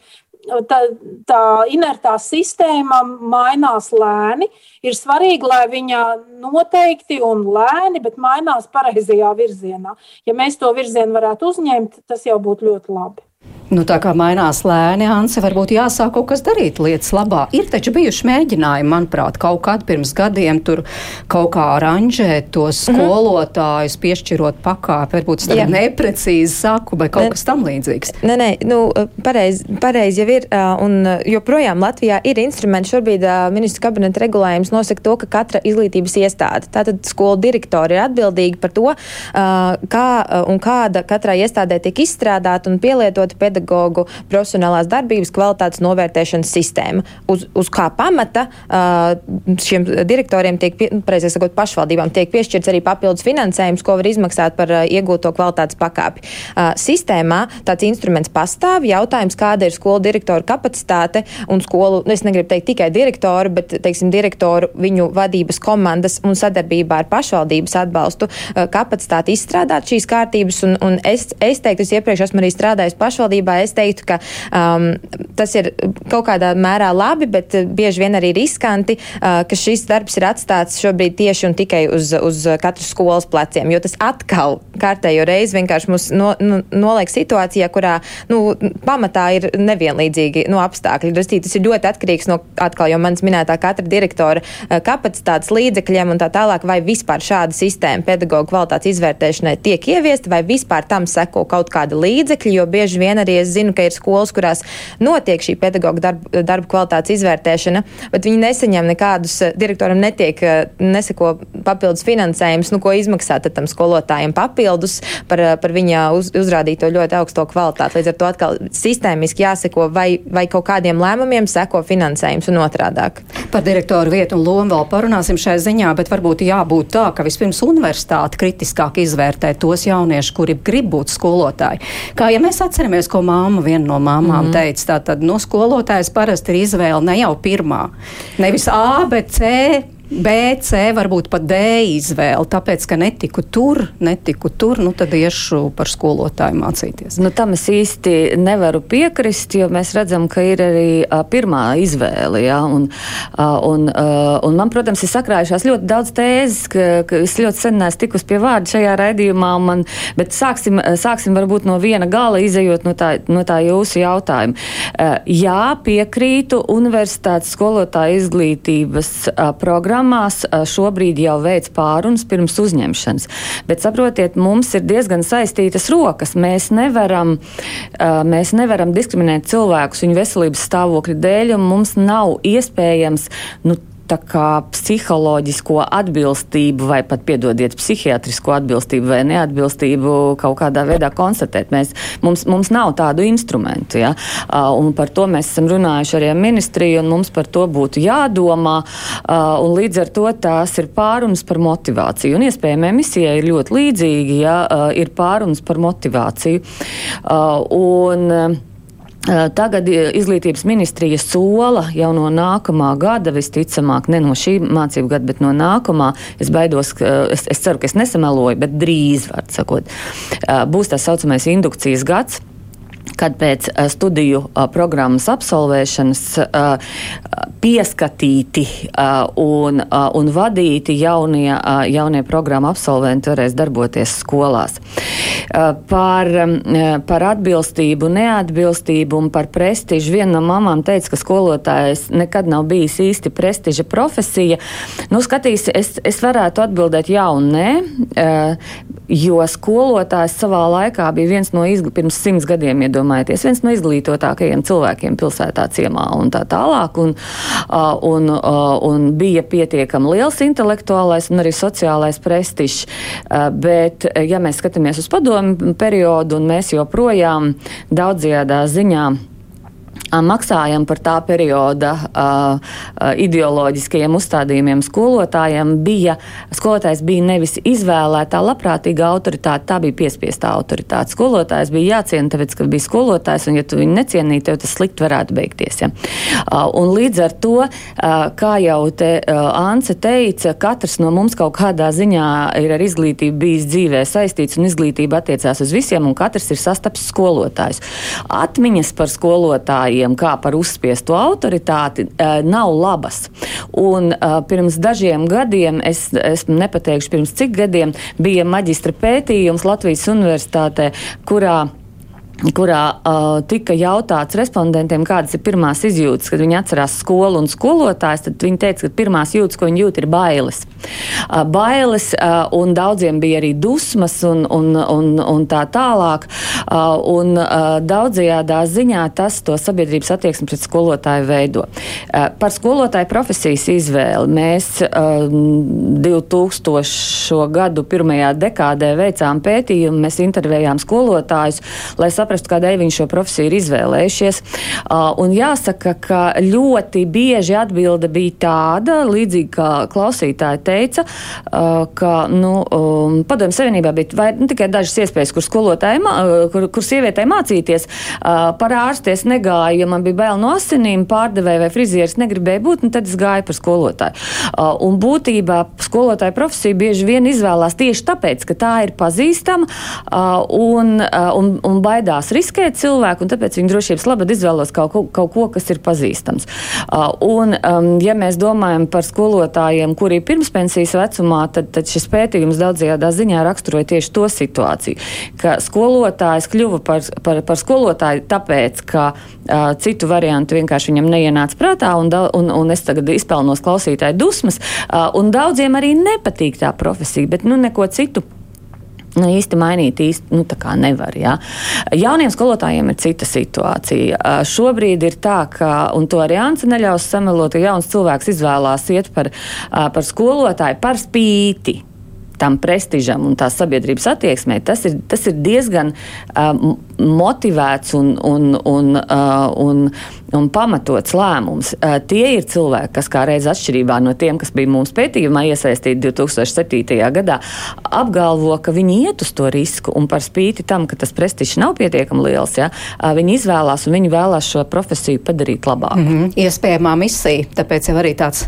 tā, tā inertā sistēma mainās lēni. Ir svarīgi, lai viņa noteikti un lēni, bet mainās pareizajā virzienā. Ja mēs to virzienu varētu uzņemt, tas jau būtu ļoti labi. Nu, tā kā mainās lēni, Anse, varbūt jāsāk kaut kas darīt lietas labā. Ir taču bijuši mēģinājumi, manuprāt, kaut kad pirms gadiem tur kaut kā aranžēt tos mm -hmm. skolotājus, piešķirot pakāpi. Varbūt tagad neprecīzi saku, vai kaut ne, kas tam līdzīgs. Nē, nē, nu, pareizi pareiz jau ir, un joprojām Latvijā ir instrumenti. Šobrīd ministrs kabineta regulējums nosaka to, ka katra izglītības iestāde, tātad skolu direktori ir atbildīgi par to, kā un kāda katrai iestādē tiek izstrādāta un pielietota pedagoģija pedagoģu profesionālās darbības kvalitātes novērtēšanas sistēma. Uz, uz kā pamata šiem direktoriem tiek, precīzāk sakot, pašvaldībām tiek piešķirts arī papildus finansējums, ko var izmaksāt par iegūto kvalitātes pakāpi. Sistēmā tāds instruments pastāv. Jautājums, kāda ir skolu direktora kapacitāte un skolu, nu, es negribu teikt tikai direktoru, bet, teiksim, direktoru, viņu vadības komandas un sadarbībā ar pašvaldības atbalstu kapacitāti izstrādāt šīs kārtības. Un, un es, es teiktu, es iepriekš esmu arī strādājis pašvaldībā, es teiktu, ka um, tas ir kaut kādā mērā labi, bet bieži vien arī riskanti, uh, ka šis darbs ir atstāts šobrīd tieši un tikai uz, uz katras skolas pleciem, jo tas atkal kārtējo reizi vienkārši mūs no, no, noliek situācijā, kurā nu, pamatā ir nevienlīdzīgi no apstākļi. Rastīt, tas ir ļoti atkarīgs no atkal jau manas minētā katra direktora uh, kapacitātes līdzekļiem un tā tālāk, vai vispār šāda sistēma pedagoģa kvalitātes izvērtēšanai tiek ieviesta, vai vispār tam seko kaut kāda līdzekļa, jo bieži vien arī es zinu, ka ir skolas, kurās notiek šī pedagoģa darba, darba kvalitātes izvērtēšana, bet viņi nesaņem nekādus, uh, direktoram netiek, neseko papildus finansējums, nu, ko izmaksāt tam skolotājiem papildus par, par viņa uz, uzrādīto ļoti augsto kvalitāti. Līdz ar to atkal sistēmiski jāseko, vai, vai kaut kādiem lēmumiem seko finansējums un otrādāk. Par direktoru vietu un lomu vēl parunāsim šai ziņā, bet varbūt jābūt tā, ka vispirms universitāte kritiskāk izvērtē tos jauniešus, kuri grib būt skolotāji. Kā ja mēs atceramies, ko māma viena no māmām mm -hmm. teica, tā tad no skolotājs parasti ir izvēle ne jau pirmā, nevis A, bet C B, C, varbūt pat D izvēle, tāpēc, ka netiku tur, netiku tur, nu tad iešu par skolotāju mācīties. Nu, tam es īsti nevaru piekrist, jo mēs redzam, ka ir arī a, pirmā izvēle, jā, un, a, un, a, un man, protams, ir sakrājušās ļoti daudz tēzes, ka, ka es ļoti sen neesmu tikus pie vārda šajā raidījumā, man, bet sāksim, sāksim varbūt no viena gala, izējot no tā, no tā jūsu jautājuma. Jā, piekrītu universitātes skolotāju izglītības programmu programmās šobrīd jau veids pārunas pirms uzņemšanas. Bet saprotiet, mums ir diezgan saistītas rokas. Mēs nevaram, mēs nevaram diskriminēt cilvēkus viņu veselības stāvokļa dēļ, un mums nav iespējams nu, psiholoģisko atbilstību, vai pat piedodiet, psihiatrisko atbilstību vai neatbilstību kaut kādā veidā konstatēt. Mēs, mums, mums nav tādu instrumentu. Ja? Un par to mēs esam runājuši arī ar ministriju, un mums par to būtu jādomā. Līdz ar to tās ir pārunas par motivāciju. Un iespējami emisijai ir ļoti līdzīgi, ja ir pārunas par motivāciju. Un, Tagad izglītības ministrija sola jau no nākamā gada, visticamāk, ne no šī mācību gada, bet no nākamā. Es baidos, es, es ceru, ka es nesameloju, bet drīz, var sakot, būs tā saucamais indukcijas gads kad pēc studiju programmas absolvēšanas pieskatīti un, un vadīti jaunie, jaunie programmu absolventi varēs darboties skolās. Par, par atbilstību, neatbilstību un par prestižu viena no mamām teica, ka skolotājs nekad nav bijis īsti prestiža profesija. Nu, skatīs, es, es varētu atbildēt jā un nē, jo skolotājs savā laikā bija viens no izglītības, pirms simts gadiem iedomājieties iedomājieties, viens no izglītotākajiem cilvēkiem pilsētā ciemā un tā tālāk. Un, un, un bija pietiekami liels intelektuālais un arī sociālais prestižs. Bet, ja mēs skatāmies uz padomu periodu, un mēs joprojām daudzajā ziņā maksājam par tā perioda uh, ideoloģiskajiem uzstādījumiem skolotājiem, bija, skolotājs bija nevis izvēlētā labprātīga autoritāte, tā bija piespiestā autoritāte. Skolotājs bija jāciena, tāpēc, ka bija skolotājs, un ja tu viņu necienīji, tev tas slikti varētu beigties. Ja? Uh, un līdz ar to, uh, kā jau te uh, Ance teica, katrs no mums kaut kādā ziņā ir ar izglītību bijis dzīvē saistīts, un izglītība attiecās uz visiem, un katrs ir sastapis skolotājus. Atmiņas par skolotājiem medijiem kā par uzspiestu autoritāti eh, nav labas. Un eh, pirms dažiem gadiem, es, es nepateikšu pirms cik gadiem, bija maģistra pētījums Latvijas universitātē, kurā kurā uh, tika jautāts respondentiem, kādas ir pirmās izjūtas, kad viņi atcerās skolu un skolotājs, tad viņi teica, ka pirmās jūtas, ko viņi jūt, ir bailes. Uh, bailes, uh, un daudziem bija arī dusmas un, un, un, un tā tālāk. Uh, un uh, daudzajādā ziņā tas to sabiedrības attieksmi pret skolotāju veido. Uh, par skolotāju profesijas izvēli mēs uh, 2000. gadu pirmajā dekādē veicām pētījumu, mēs intervējām skolotājus, lai saprastu, saprastu, kādēļ viņi šo profesiju ir izvēlējušies. Un jāsaka, ka ļoti bieži atbilde bija tāda, līdzīgi kā klausītāji teica, ka nu, um, padomju savienībā bija vai, nu, tikai dažas iespējas, kur skolotāji, kur, kur sievietei mācīties. Par ārsties negāju, ja man bija bail no asinīm, pārdevēja vai frizieris negribēja būt, un tad es gāju par skolotāju. Un būtībā skolotāja profesija bieži vien izvēlās tieši tāpēc, ka tā ir pazīstama un, un, un baidās riskēt cilvēku, un tāpēc viņi drošības labad izvēlos kaut ko, kaut ko kas ir pazīstams. Un, ja mēs domājam par skolotājiem, kuri ir pirmspensijas vecumā, tad, tad šis pētījums daudzajādā ziņā raksturoja tieši to situāciju, ka skolotājs kļuva par, par, par skolotāju tāpēc, ka uh, citu variantu vienkārši viņam neienāca prātā, un, un, un es tagad izpelnos klausītāju dusmas, uh, un daudziem arī nepatīk tā profesija, bet nu neko citu nu, īsti mainīt īsti nu, nevar. Ja. Jauniem skolotājiem ir cita situācija. Šobrīd ir tā, ka, un to arī Anca neļaus samelot, ka jauns cilvēks izvēlās iet par, par skolotāju par spīti tam prestižam un tā sabiedrības attieksmē, tas ir, tas ir diezgan uh, motivēts un, un, un, uh, un, un pamatots lēmums. Uh, tie ir cilvēki, kas kā reiz atšķirībā no tiem, kas bija mūsu pētījumā iesaistīti 2007. gadā, apgalvo, ka viņi iet uz to risku un par spīti tam, ka tas prestižs nav pietiekami liels, ja, uh, viņi izvēlās un viņi vēlās šo profesiju padarīt labāku. Mm -hmm. Iespējamā misija, tāpēc jau arī tāds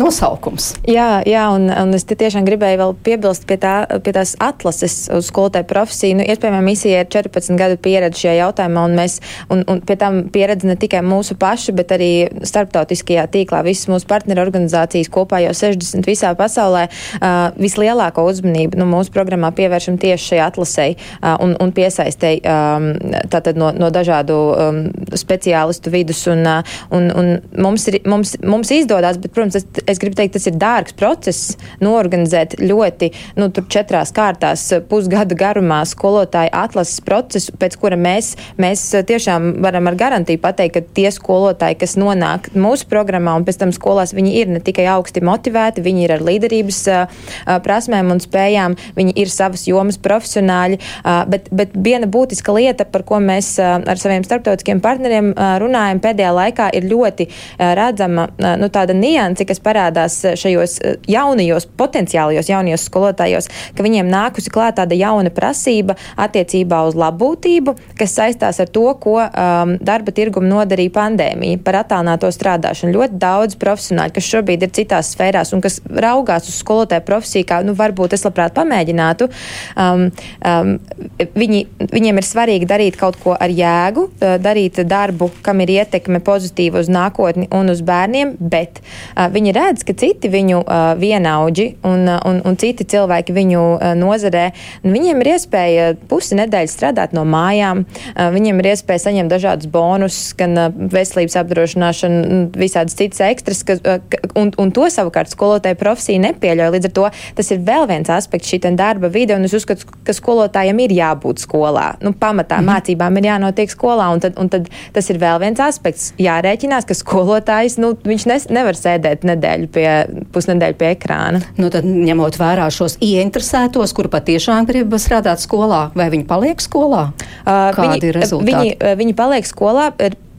nosaukums. Jā, jā un, un es tiešām gribēju vēl piebilst pie, tā, pie tās atlases uz skolotāju profesiju. Nu, iespējams, misija ir 14 gadu pieredze šajā jautājumā, un mēs, un, un pie tam pieredze ne tikai mūsu pašu, bet arī starptautiskajā tīklā. Visas mūsu partneru organizācijas kopā jau 60 visā pasaulē uh, vislielāko uzmanību nu, mūsu programmā pievēršam tieši šai atlasei uh, un, un piesaistei um, no, no dažādu um, speciālistu vidus. Un, uh, un, un mums, ir, mums, mums izdodas, bet, protams, tas es gribu teikt, tas ir dārgs process norganizēt ļoti, nu, četrās kārtās pusgada garumā skolotāju atlases procesu, pēc kura mēs, mēs tiešām varam ar garantiju pateikt, ka tie skolotāji, kas nonāk mūsu programmā un pēc tam skolās, viņi ir ne tikai augsti motivēti, viņi ir ar līderības prasmēm un spējām, viņi ir savas jomas profesionāļi, bet, bet viena būtiska lieta, par ko mēs ar saviem starptautiskiem partneriem runājam pēdējā laikā, ir ļoti redzama nu, tāda nianse, kas parādās eh, šajos eh, jaunajos, potenciālajos jaunajos skolotājos, ka viņiem nākusi klāt tāda jauna prasība attiecībā uz labbūtību, kas saistās ar to, ko um, darba tirgumu nodarīja pandēmija par attālināto strādāšanu. Ļoti daudz profesionāļu, kas šobrīd ir citās sfērās un kas raugās uz skolotāju profesiju, kā nu, varbūt es labprāt pamēģinātu, um, um, viņi, viņiem ir svarīgi darīt kaut ko ar jēgu, uh, darīt darbu, kam ir ietekme pozitīva uz nākotni un uz bērniem, bet uh, viņi redz, ka citi viņu uh, vienaudži un, un, un citi cilvēki viņu uh, nozarē, viņiem ir iespēja pusi nedēļas strādāt no mājām, uh, viņiem ir iespēja saņemt dažādus bonusus, gan uh, veselības apdrošināšanu, visādas citas ekstras, ka, uh, un, un to savukārt skolotāja profesija nepieļauj. Līdz ar to tas ir vēl viens aspekts šī darba vide, un es uzskatu, ka skolotājiem ir jābūt skolā. Nu, pamatā mm -hmm. mācībām ir jānotiek skolā, un tad, un tad tas ir vēl viens aspekts. Jārēķinās, ka skolotājs, nu, viņš nes, nevar sēdēt nedēļu nedēļu pie, pusnedēļu pie ekrāna. Nu, tad, ņemot vērā šos ieinteresētos, kuri patiešām grib strādāt skolā, vai viņi paliek skolā? Uh, Kādi viņi, ir rezultāti? Viņi, viņi paliek skolā.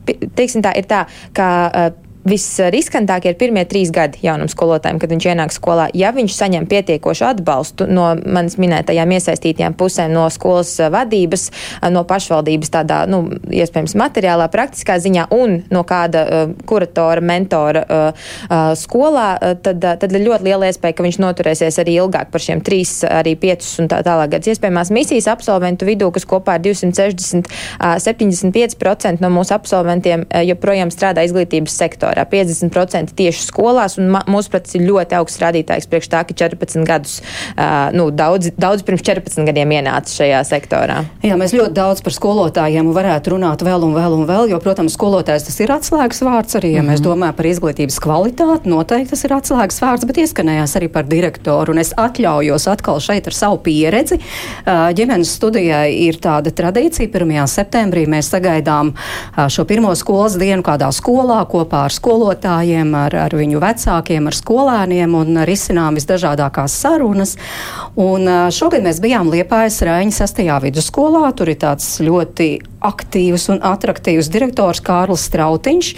Teiksim tā, ir tā, ka uh, Visriskantākie ir pirmie trīs gadi jaunam skolotājam, kad viņš ienāk skolā. Ja viņš saņem pietiekošu atbalstu no manis minētajām iesaistītajām pusēm, no skolas vadības, no pašvaldības, tādā, nu, iespējams, materiālā, praktiskā ziņā un no kāda uh, kuratora, mentora uh, uh, skolā, uh, tad, uh, tad ir ļoti liela iespēja, ka viņš noturēsies arī ilgāk par šiem trīs, arī piecus un tā tālāk gadus. Iespējamās misijas absolventu vidū, kas kopā ir 260, uh, 75% no mūsu absolventiem uh, joprojām strādā izglītības sektorā sektorā, 50% tieši skolās, un mūsuprāt, ir ļoti augsts rādītājs priekš tā, ka 14 gadus, uh, nu, daudz, daudz pirms 14 gadiem ienāca šajā sektorā. Jā, mēs ļoti daudz par skolotājiem varētu runāt vēl un vēl un vēl, jo, protams, skolotājs tas ir atslēgas vārds arī, ja mm -hmm. mēs mhm. domājam par izglītības kvalitāti, noteikti tas ir atslēgas vārds, bet ieskanējās arī par direktoru, un es atļaujos atkal šeit ar savu pieredzi. Ģimenes studijai ir tāda tradīcija, 1. septembrī mēs sagaidām šo pirmo skolas dienu kādā skolā kopā ar skolotājiem, ar, ar viņu vecākiem, ar skolēniem un risinām visdažādākās sarunas. Un šogad mēs bijām Liepājas Raiņa 6. vidusskolā. Tur ir tāds ļoti aktīvs un attraktīvs direktors Kārlis Strautiņš.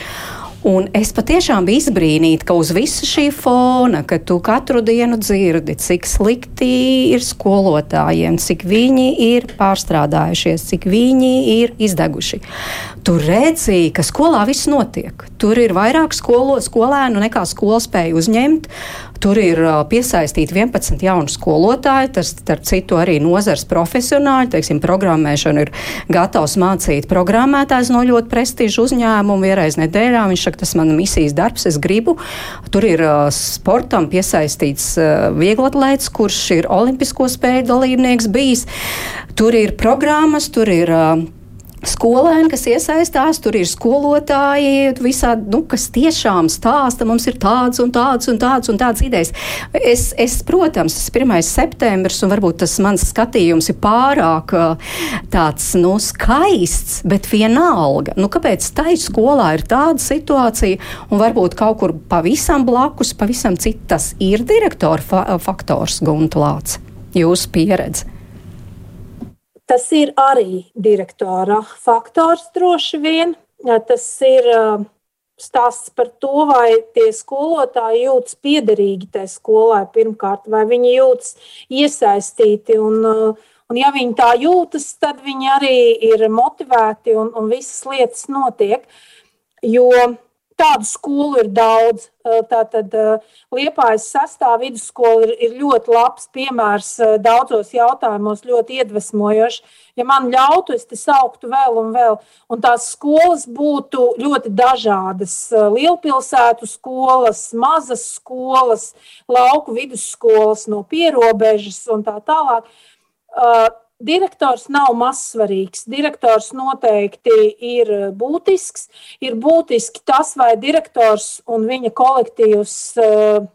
Un es patiešām biju izbrīnīta, ka uz visu šī fona, ka tu katru dienu dzirdi, cik slikti ir skolotājiem, cik viņi ir pārstrādājušies, cik viņi ir izdeguši. Tu redzi, ka skolā viss notiek. Tur ir vairāk skolo, skolēnu nekā skola spēja uzņemt. Tur ir piesaistīti 11 jaunu skolotāju, tas, starp citu, arī nozars profesionāļi. Teiksim, programmēšanu ir gatavs mācīt programmētājs no ļoti prestižu uzņēmumu vienreiz nedēļā. Viņš saka, tas man misijas darbs, es gribu. Tur ir sportam piesaistīts vieglatlēts, kurš ir olimpisko spēļu dalībnieks bijis. Tur ir programmas, tur ir skolēni, kas iesaistās, tur ir skolotāji, visādi, nu, kas tiešām stāsta, mums ir tāds un tāds un tāds un tāds idejas. Es, es protams, tas ir 1. septembris, un varbūt tas mans skatījums ir pārāk tāds, nu, skaists, bet vienalga. Nu, kāpēc tai skolā ir tāda situācija, un varbūt kaut kur pavisam blakus, pavisam citas ir direktora fa faktors Guntlāts? Jūsu pieredze. Tas ir arī direktora faktors droši vien. Tas ir stāsts par to, vai tie skolotāji jūtas piederīgi tajā skolai pirmkārt, vai viņi jūtas iesaistīti. Un, un ja viņi tā jūtas, tad viņi arī ir motivēti un, un visas lietas notiek. Jo Tādu skolu ir daudz. Tātad Liepājas sastāvā vidusskola ir, ir ļoti labs piemērs daudzos jautājumos, ļoti iedvesmojošs. Ja man ļautu, es te sauktu vēl un vēl. Un tās skolas būtu ļoti dažādas. Lielpilsētu skolas, mazas skolas, lauku vidusskolas no pierobežas un tā tālāk Direktors nav mazsvarīgs. Direktors noteikti ir būtisks. Ir būtiski tas, vai direktors un viņa kolektīvs eh,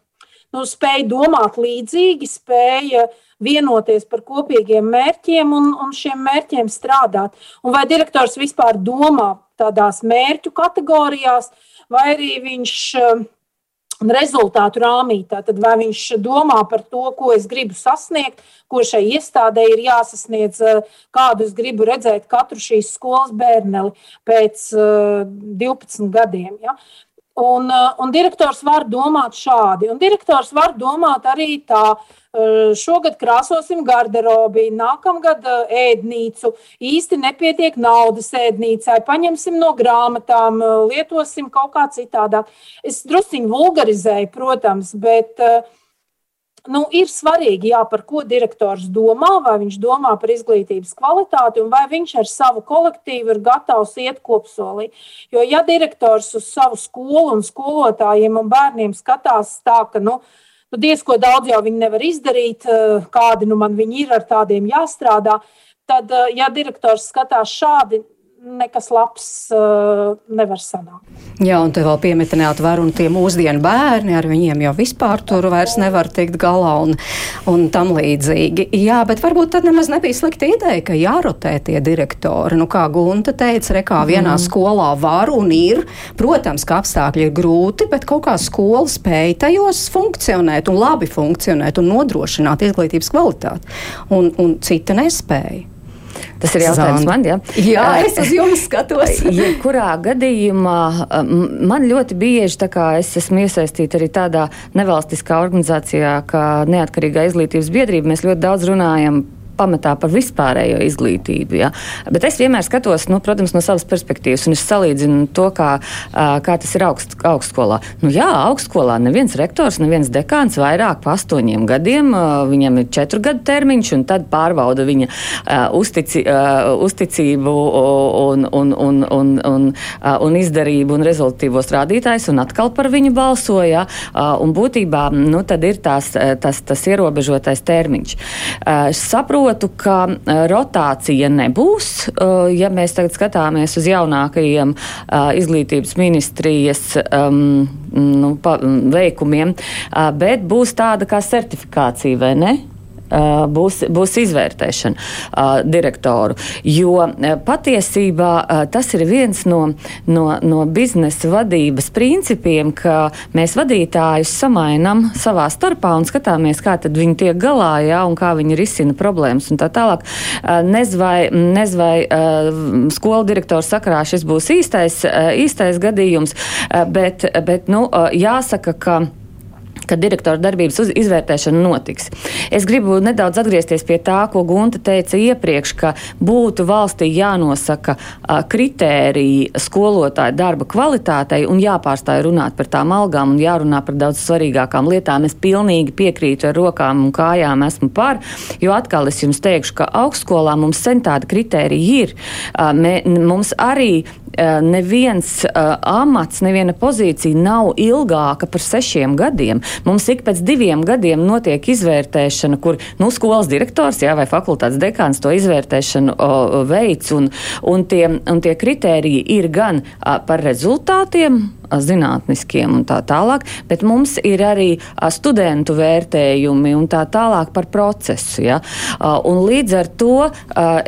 nu, spēj domāt līdzīgi, spēja vienoties par kopīgiem mērķiem un, un šiem mērķiem strādāt. Un vai direktors vispār domā tādās mērķu kategorijās, vai arī viņš uh, rezultātu rāmī. Tad vai viņš domā par to, ko es gribu sasniegt, ko šai iestādē ir jāsasniedz, eh, kādu es gribu redzēt katru šīs skolas bērneli pēc 12 eh, gadiem. Ja? Un, eh, un direktors var domāt šādi, un direktors var domāt arī tā, šogad krāsosim garderobi, nākamgad ēdnīcu, īsti nepietiek naudas ēdnīcai, paņemsim no grāmatām, lietosim kaut kā citādāk. Es drusciņi vulgarizēju, protams, bet nu, ir svarīgi, jā, par ko direktors domā, vai viņš domā par izglītības kvalitāti, un vai viņš ar savu kolektīvu ir gatavs iet kopsolī. Jo, ja direktors uz savu skolu un skolotājiem un bērniem skatās tā, ka, nu, Nu, diezko daudz jau viņi nevar izdarīt, eh, kādi nu man viņi ir, ar tādiem jāstrādā. Tad, eh, ja direktors skatās šādi, nekas labs uh, nevar sanākt. Jā, un te vēl pieminēt, var un tie mūsdienu bērni ar viņiem jau vispār tur vairs nevar tikt galā un, un tam līdzīgi. Jā, bet varbūt tad nemaz nebija slikta ideja, ka jārotē tie direktori. Nu, kā Gunta teica, rekā vienā mm. skolā var un ir. Protams, ka apstākļi ir grūti, bet kaut kā skola spēja tajos funkcionēt un labi funkcionēt un nodrošināt izglītības kvalitāti. Un, un cita nespēja. Tas ir jautājums Zan. man, ja? Jā, es uz jums skatos. Jebkurā gadījumā man ļoti bieži, tā kā es esmu iesaistīta arī tādā nevalstiskā organizācijā, kā Neatkarīgā izglītības biedrība, mēs ļoti daudz runājam pamatā par vispārējo izglītību. Ja? Bet es vienmēr skatos, nu, protams, no savas perspektīvas, un es salīdzinu to, kā, kā tas ir augst, augstskolā. Nu, jā, augstskolā neviens rektors, neviens dekāns vairāk par astoņiem gadiem, viņam ir četru gadu termiņš, un tad pārbauda viņa uztici, uzticību un, un, un, un, un, un izdarību un rezultatīvos rādītājus, un atkal par viņu balsoja. Un būtībā nu, tad ir tās, tas, tas ierobežotais termiņš. Es saprotu, ka e, rotācija nebūs. E, ja mēs tagad skatāmies uz jaunākajiem e, izglītības ministrijas um, nu, pa, veikumiem, bet būs tāda kā certifikācija, vai ne? Būs, būs izvērtēšana direktoru. Jo patiesībā tas ir viens no, no, no biznesa vadības principiem, ka mēs vadītājus samainam savā starpā un skatāmies, kā viņi tiek galā, jā, un kā viņi risina problēmas un tā tālāk. Nez vai, nez vai skolu direktoru sakarā šis būs īstais, īstais gadījums, bet, bet nu, jāsaka, ka kad direktora darbības izvērtēšana notiks. Es gribu nedaudz atgriezties pie tā, ko Gunta teica iepriekš, ka būtu valstī jānosaka a, kritēriji skolotāju darba kvalitātei un jāpārstāj runāt par tām algām un jārunā par daudz svarīgākām lietām. Es pilnīgi piekrītu ar rokām un kājām esmu par, jo atkal es jums teikšu, ka augstskolā mums sen tāda kritērija ir. A, mē, mums arī neviens uh, amats, neviena pozīcija nav ilgāka par sešiem gadiem. Mums ik pēc diviem gadiem notiek izvērtēšana, kur nu, skolas direktors jā, vai fakultātes dekāns to izvērtēšanu o, veids, un, un, tie, un tie kritēriji ir gan a, par rezultātiem, zinātniskiem un tā tālāk, bet mums ir arī studentu vērtējumi un tā tālāk par procesu. Ja? Un līdz ar to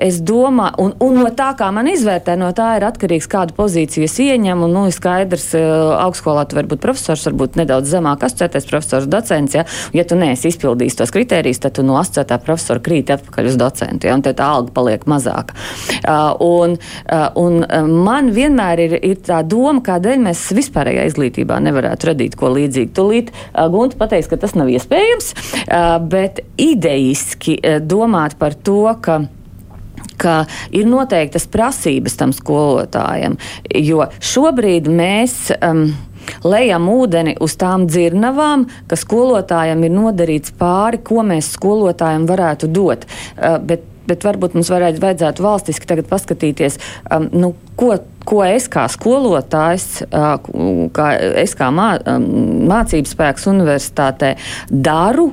es domāju, un, un no tā, kā man izvērtē, no tā ir atkarīgs, kādu pozīciju es ieņemu. Un, nu, ir skaidrs, augstskolā tu vari būt profesors, varbūt nedaudz zemāk asociētais profesors, docents. Ja, ja tu neesi izpildījis tos kritērijus, tad tu no asociētā profesora krīti atpakaļ uz docentu, ja, un tā alga paliek mazāka. Un, un man vienmēr ir, ir tā doma, kādēļ mēs vispār vispārējā izglītībā nevarētu radīt ko līdzīgu. Tūlīt Gunta pateiks, ka tas nav iespējams, bet ideiski uh, domāt par to, ka ka ir noteiktas prasības tam skolotājam, jo šobrīd mēs. Um, lejam ūdeni uz tām dzirnavām, ka skolotājam ir nodarīts pāri, ko mēs skolotājam varētu dot. Uh, bet bet varbūt mums varētu, vajadzētu valstiski tagad paskatīties, um, nu, ko, ko es kā skolotājs, uh, kā es kā mā, um, mācības spēks universitātē daru.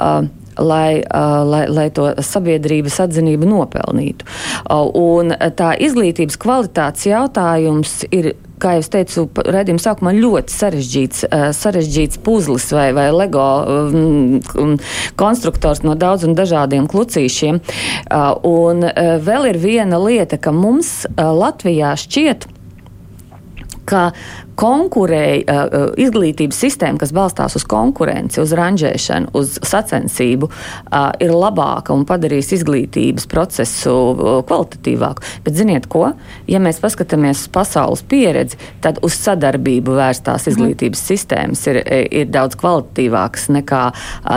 Uh, lai, uh, lai, lai to sabiedrības atzinību nopelnītu. Uh, un tā izglītības kvalitātes jautājums ir kā jau teicu, redzījuma sākumā ļoti sarežģīts, uh, sarežģīts puzlis vai, vai LEGO um, konstruktors no daudziem dažādiem klucīšiem. Uh, un uh, vēl ir viena lieta, ka mums Latvijā šķiet, ka konkurēja, uh, uh, izglītības sistēma, kas balstās uz konkurenci, uz ranžēšanu, uz sacensību, uh, ir labāka un padarīs izglītības procesu kvalitatīvāku. Bet ziniet ko? Ja mēs paskatāmies uz pasaules pieredzi, tad uz sadarbību vērstās mhm. izglītības mm. sistēmas ir, ir daudz kvalitatīvākas nekā,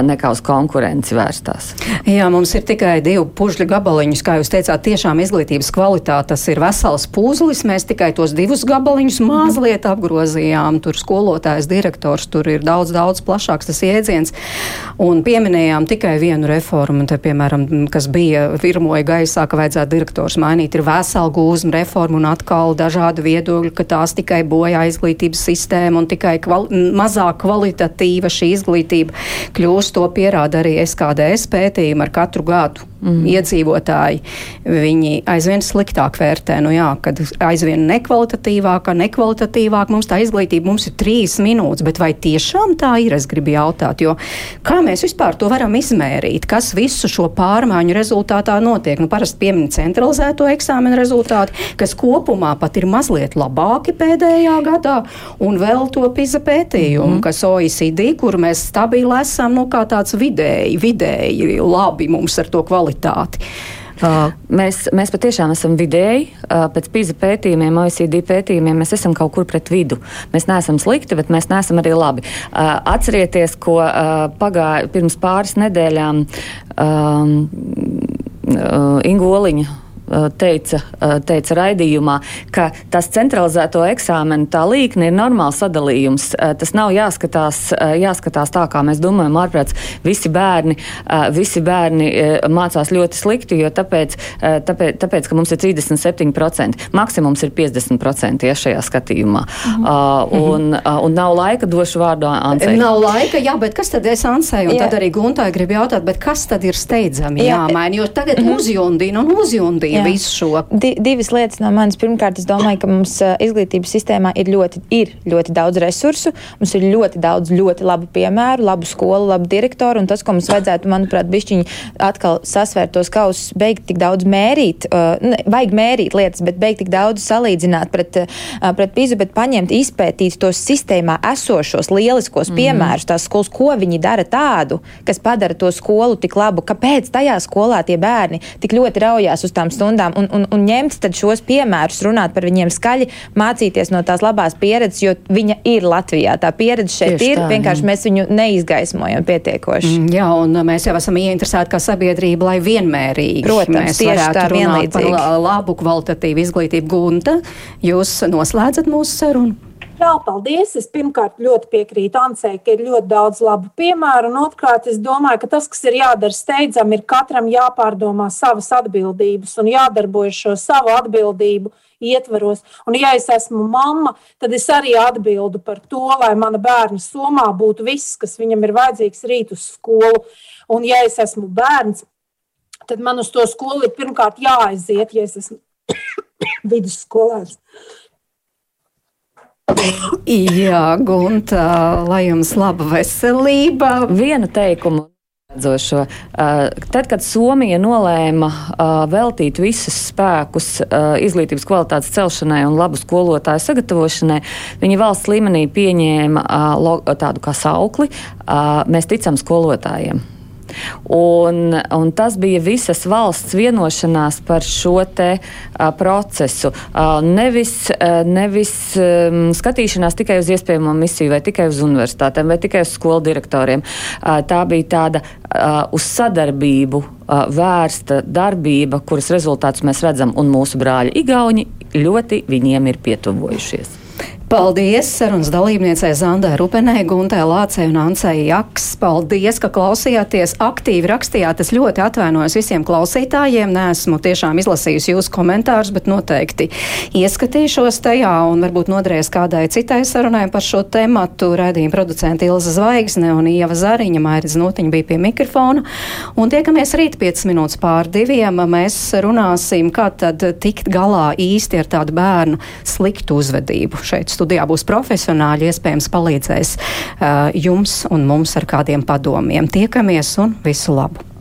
nekā uz konkurenci vērstās. Jā, mums ir tikai divi pužļu gabaliņus, kā jūs teicāt, tiešām izglītības kvalitāte ir vesels puzlis. Mēs tikai tos divus gabaliņus mazliet apgrozījām. Tur skolotājs, direktors, tur ir daudz, daudz plašāks tas jēdziens. Un pieminējām tikai vienu reformu, te, piemēram, kas bija virmoja gaisā, ka vajadzētu direktors mainīt. Ir vesela gūzma reforma un atkal dažādi viedokļi, ka tās tikai bojā izglītības sistēmu un tikai kvali mazāk kvalitatīva šī izglītība kļūst. To pierāda arī SKDS pētījumi ar katru gadu mm. iedzīvotāji, viņi aizvien sliktāk vērtē. Nu jā, kad aizvien nekvalitatīvāka, nekvalitatīvāk mums tā izglītība, mums ir trīs minūtes, bet vai tiešām tā ir, es gribu jautāt, jo kā mēs vispār to varam izmērīt, kas visu šo pārmaiņu rezultātā notiek? Nu, parasti piemin centralizēto eksāmenu rezultāti, kas kopumā pat ir mazliet labāki pēdējā gadā, un vēl to PISA pētījumu, mm kas OECD, kur mēs stabili esam, nu, kā tāds vidēji, vidēji labi mums ar to kvalitāti kvalitāti. Uh, mēs, mēs patiešām esam vidēji. Uh, pēc PISA pētījumiem, OECD pētījumiem, mēs esam kaut kur pret vidu. Mēs neesam slikti, bet mēs neesam arī labi. Uh, atcerieties, ko uh, pagāja pirms pāris nedēļām um, uh, Ingoliņa Eh, teica, teica raidījumā, ka tas centralizēto eksāmenu tā līkne ir normāls sadalījums. Tas nav jāskatās, jāskatās tā, kā mēs domājam, ārprāts. Visi bērni, visi bērni mācās ļoti slikti, jo tāpēc, tāpēc, tāpēc ka mums ir 37%. Maksimums ir 50% ja šajā skatījumā. Mhm. Uh, un, un nav laika došu vārdu Ansei. Nav laika, jā, bet kas tad es Ansei? Un jā. tad arī Guntai grib jautāt, bet kas tad ir steidzami jā. jāmaina? Jo tagad mm -hmm. uzjundina un uzjundina Jā. visu šo? Di divas lietas no manis. Pirmkārt, es domāju, ka mums izglītības sistēmā ir ļoti, ir ļoti daudz resursu, mums ir ļoti daudz ļoti labu piemēru, labu skolu, labu direktoru, un tas, ko mums vajadzētu, manuprāt, bišķiņi atkal sasvērt tos kausus, beigt tik daudz mērīt, uh, ne, vajag mērīt lietas, bet beigt tik daudz salīdzināt pret, uh, pret pīzu, bet paņemt, izpētīt tos sistēmā esošos lieliskos mm. piemērus, tās skolas, ko viņi dara tādu, kas padara to skolu tik labu, kāpēc tajā skolā tie bērni tik ļoti raujās uz tām stundām un, un, un ņemt šos piemērus, runāt par viņiem skaļi, mācīties no tās labās pieredzes, jo viņa ir Latvijā. Tā pieredze šeit Tieši ir, tā, vienkārši jā. mēs viņu neizgaismojam pietiekoši. Mm, jā, un mēs jau esam ieinteresēti kā sabiedrība, lai vienmērīgi Protams, mēs tieši tā vienlīdzīgi. Par labu kvalitatīvu izglītību. Gunta, jūs noslēdzat mūsu sarunu? Jā, paldies. Es pirmkārt ļoti piekrītu Ansei, ka ir ļoti daudz labu piemēru. Un otrkārt, es domāju, ka tas, kas ir jādara steidzami, ir katram jāpārdomā savas atbildības un jādarbojas šo savu atbildību ietvaros. Un, ja es esmu mamma, tad es arī atbildu par to, lai mana bērna somā būtu viss, kas viņam ir vajadzīgs rīt uz skolu. Un, ja es esmu bērns, tad man uz to skolu ir pirmkārt jāaiziet, ja es esmu vidusskolēns. Jā, Gunta, lai jums laba veselība. Vienu teikumu Dzošo. Uh, tad, kad Somija nolēma uh, veltīt visus spēkus uh, izglītības kvalitātes celšanai un labu skolotāju sagatavošanai, viņi valsts līmenī pieņēma tādu kā saukli Mēs ticam skolotājiem. Un, un tas bija visas valsts vienošanās par šo te, a, procesu. A, nevis, a, nevis um, skatīšanās tikai uz iespējamo misiju, vai tikai uz universitātēm, vai tikai uz skolu direktoriem. A, tā bija tāda a, uz sadarbību a, vērsta darbība, kuras rezultātus mēs redzam, un mūsu brāļi Igauni ļoti viņiem ir pietuvojušies. Paldies sarunas dalībniecei Zandai Rupenē, Guntē Lācei un Ancei Jaks. Paldies, ka klausījāties, aktīvi rakstījāt. Es ļoti atvainojos visiem klausītājiem. Nesmu tiešām izlasījusi jūsu komentārus, bet noteikti ieskatīšos tajā un varbūt noderēs kādai citai sarunai par šo tematu. Raidījuma producenta Ilza Zvaigzne un Ieva Zariņa Mairidz Notiņa bija pie mikrofona. Un tiekamies rīt 5 minūtes pār diviem. Mēs runāsim, kā tad tikt galā īsti ar tādu bērnu sliktu uzvedību šeit studijā būs profesionāļi, iespējams palīdzēs uh, jums un mums ar kādiem padomiem. Tiekamies un visu labu!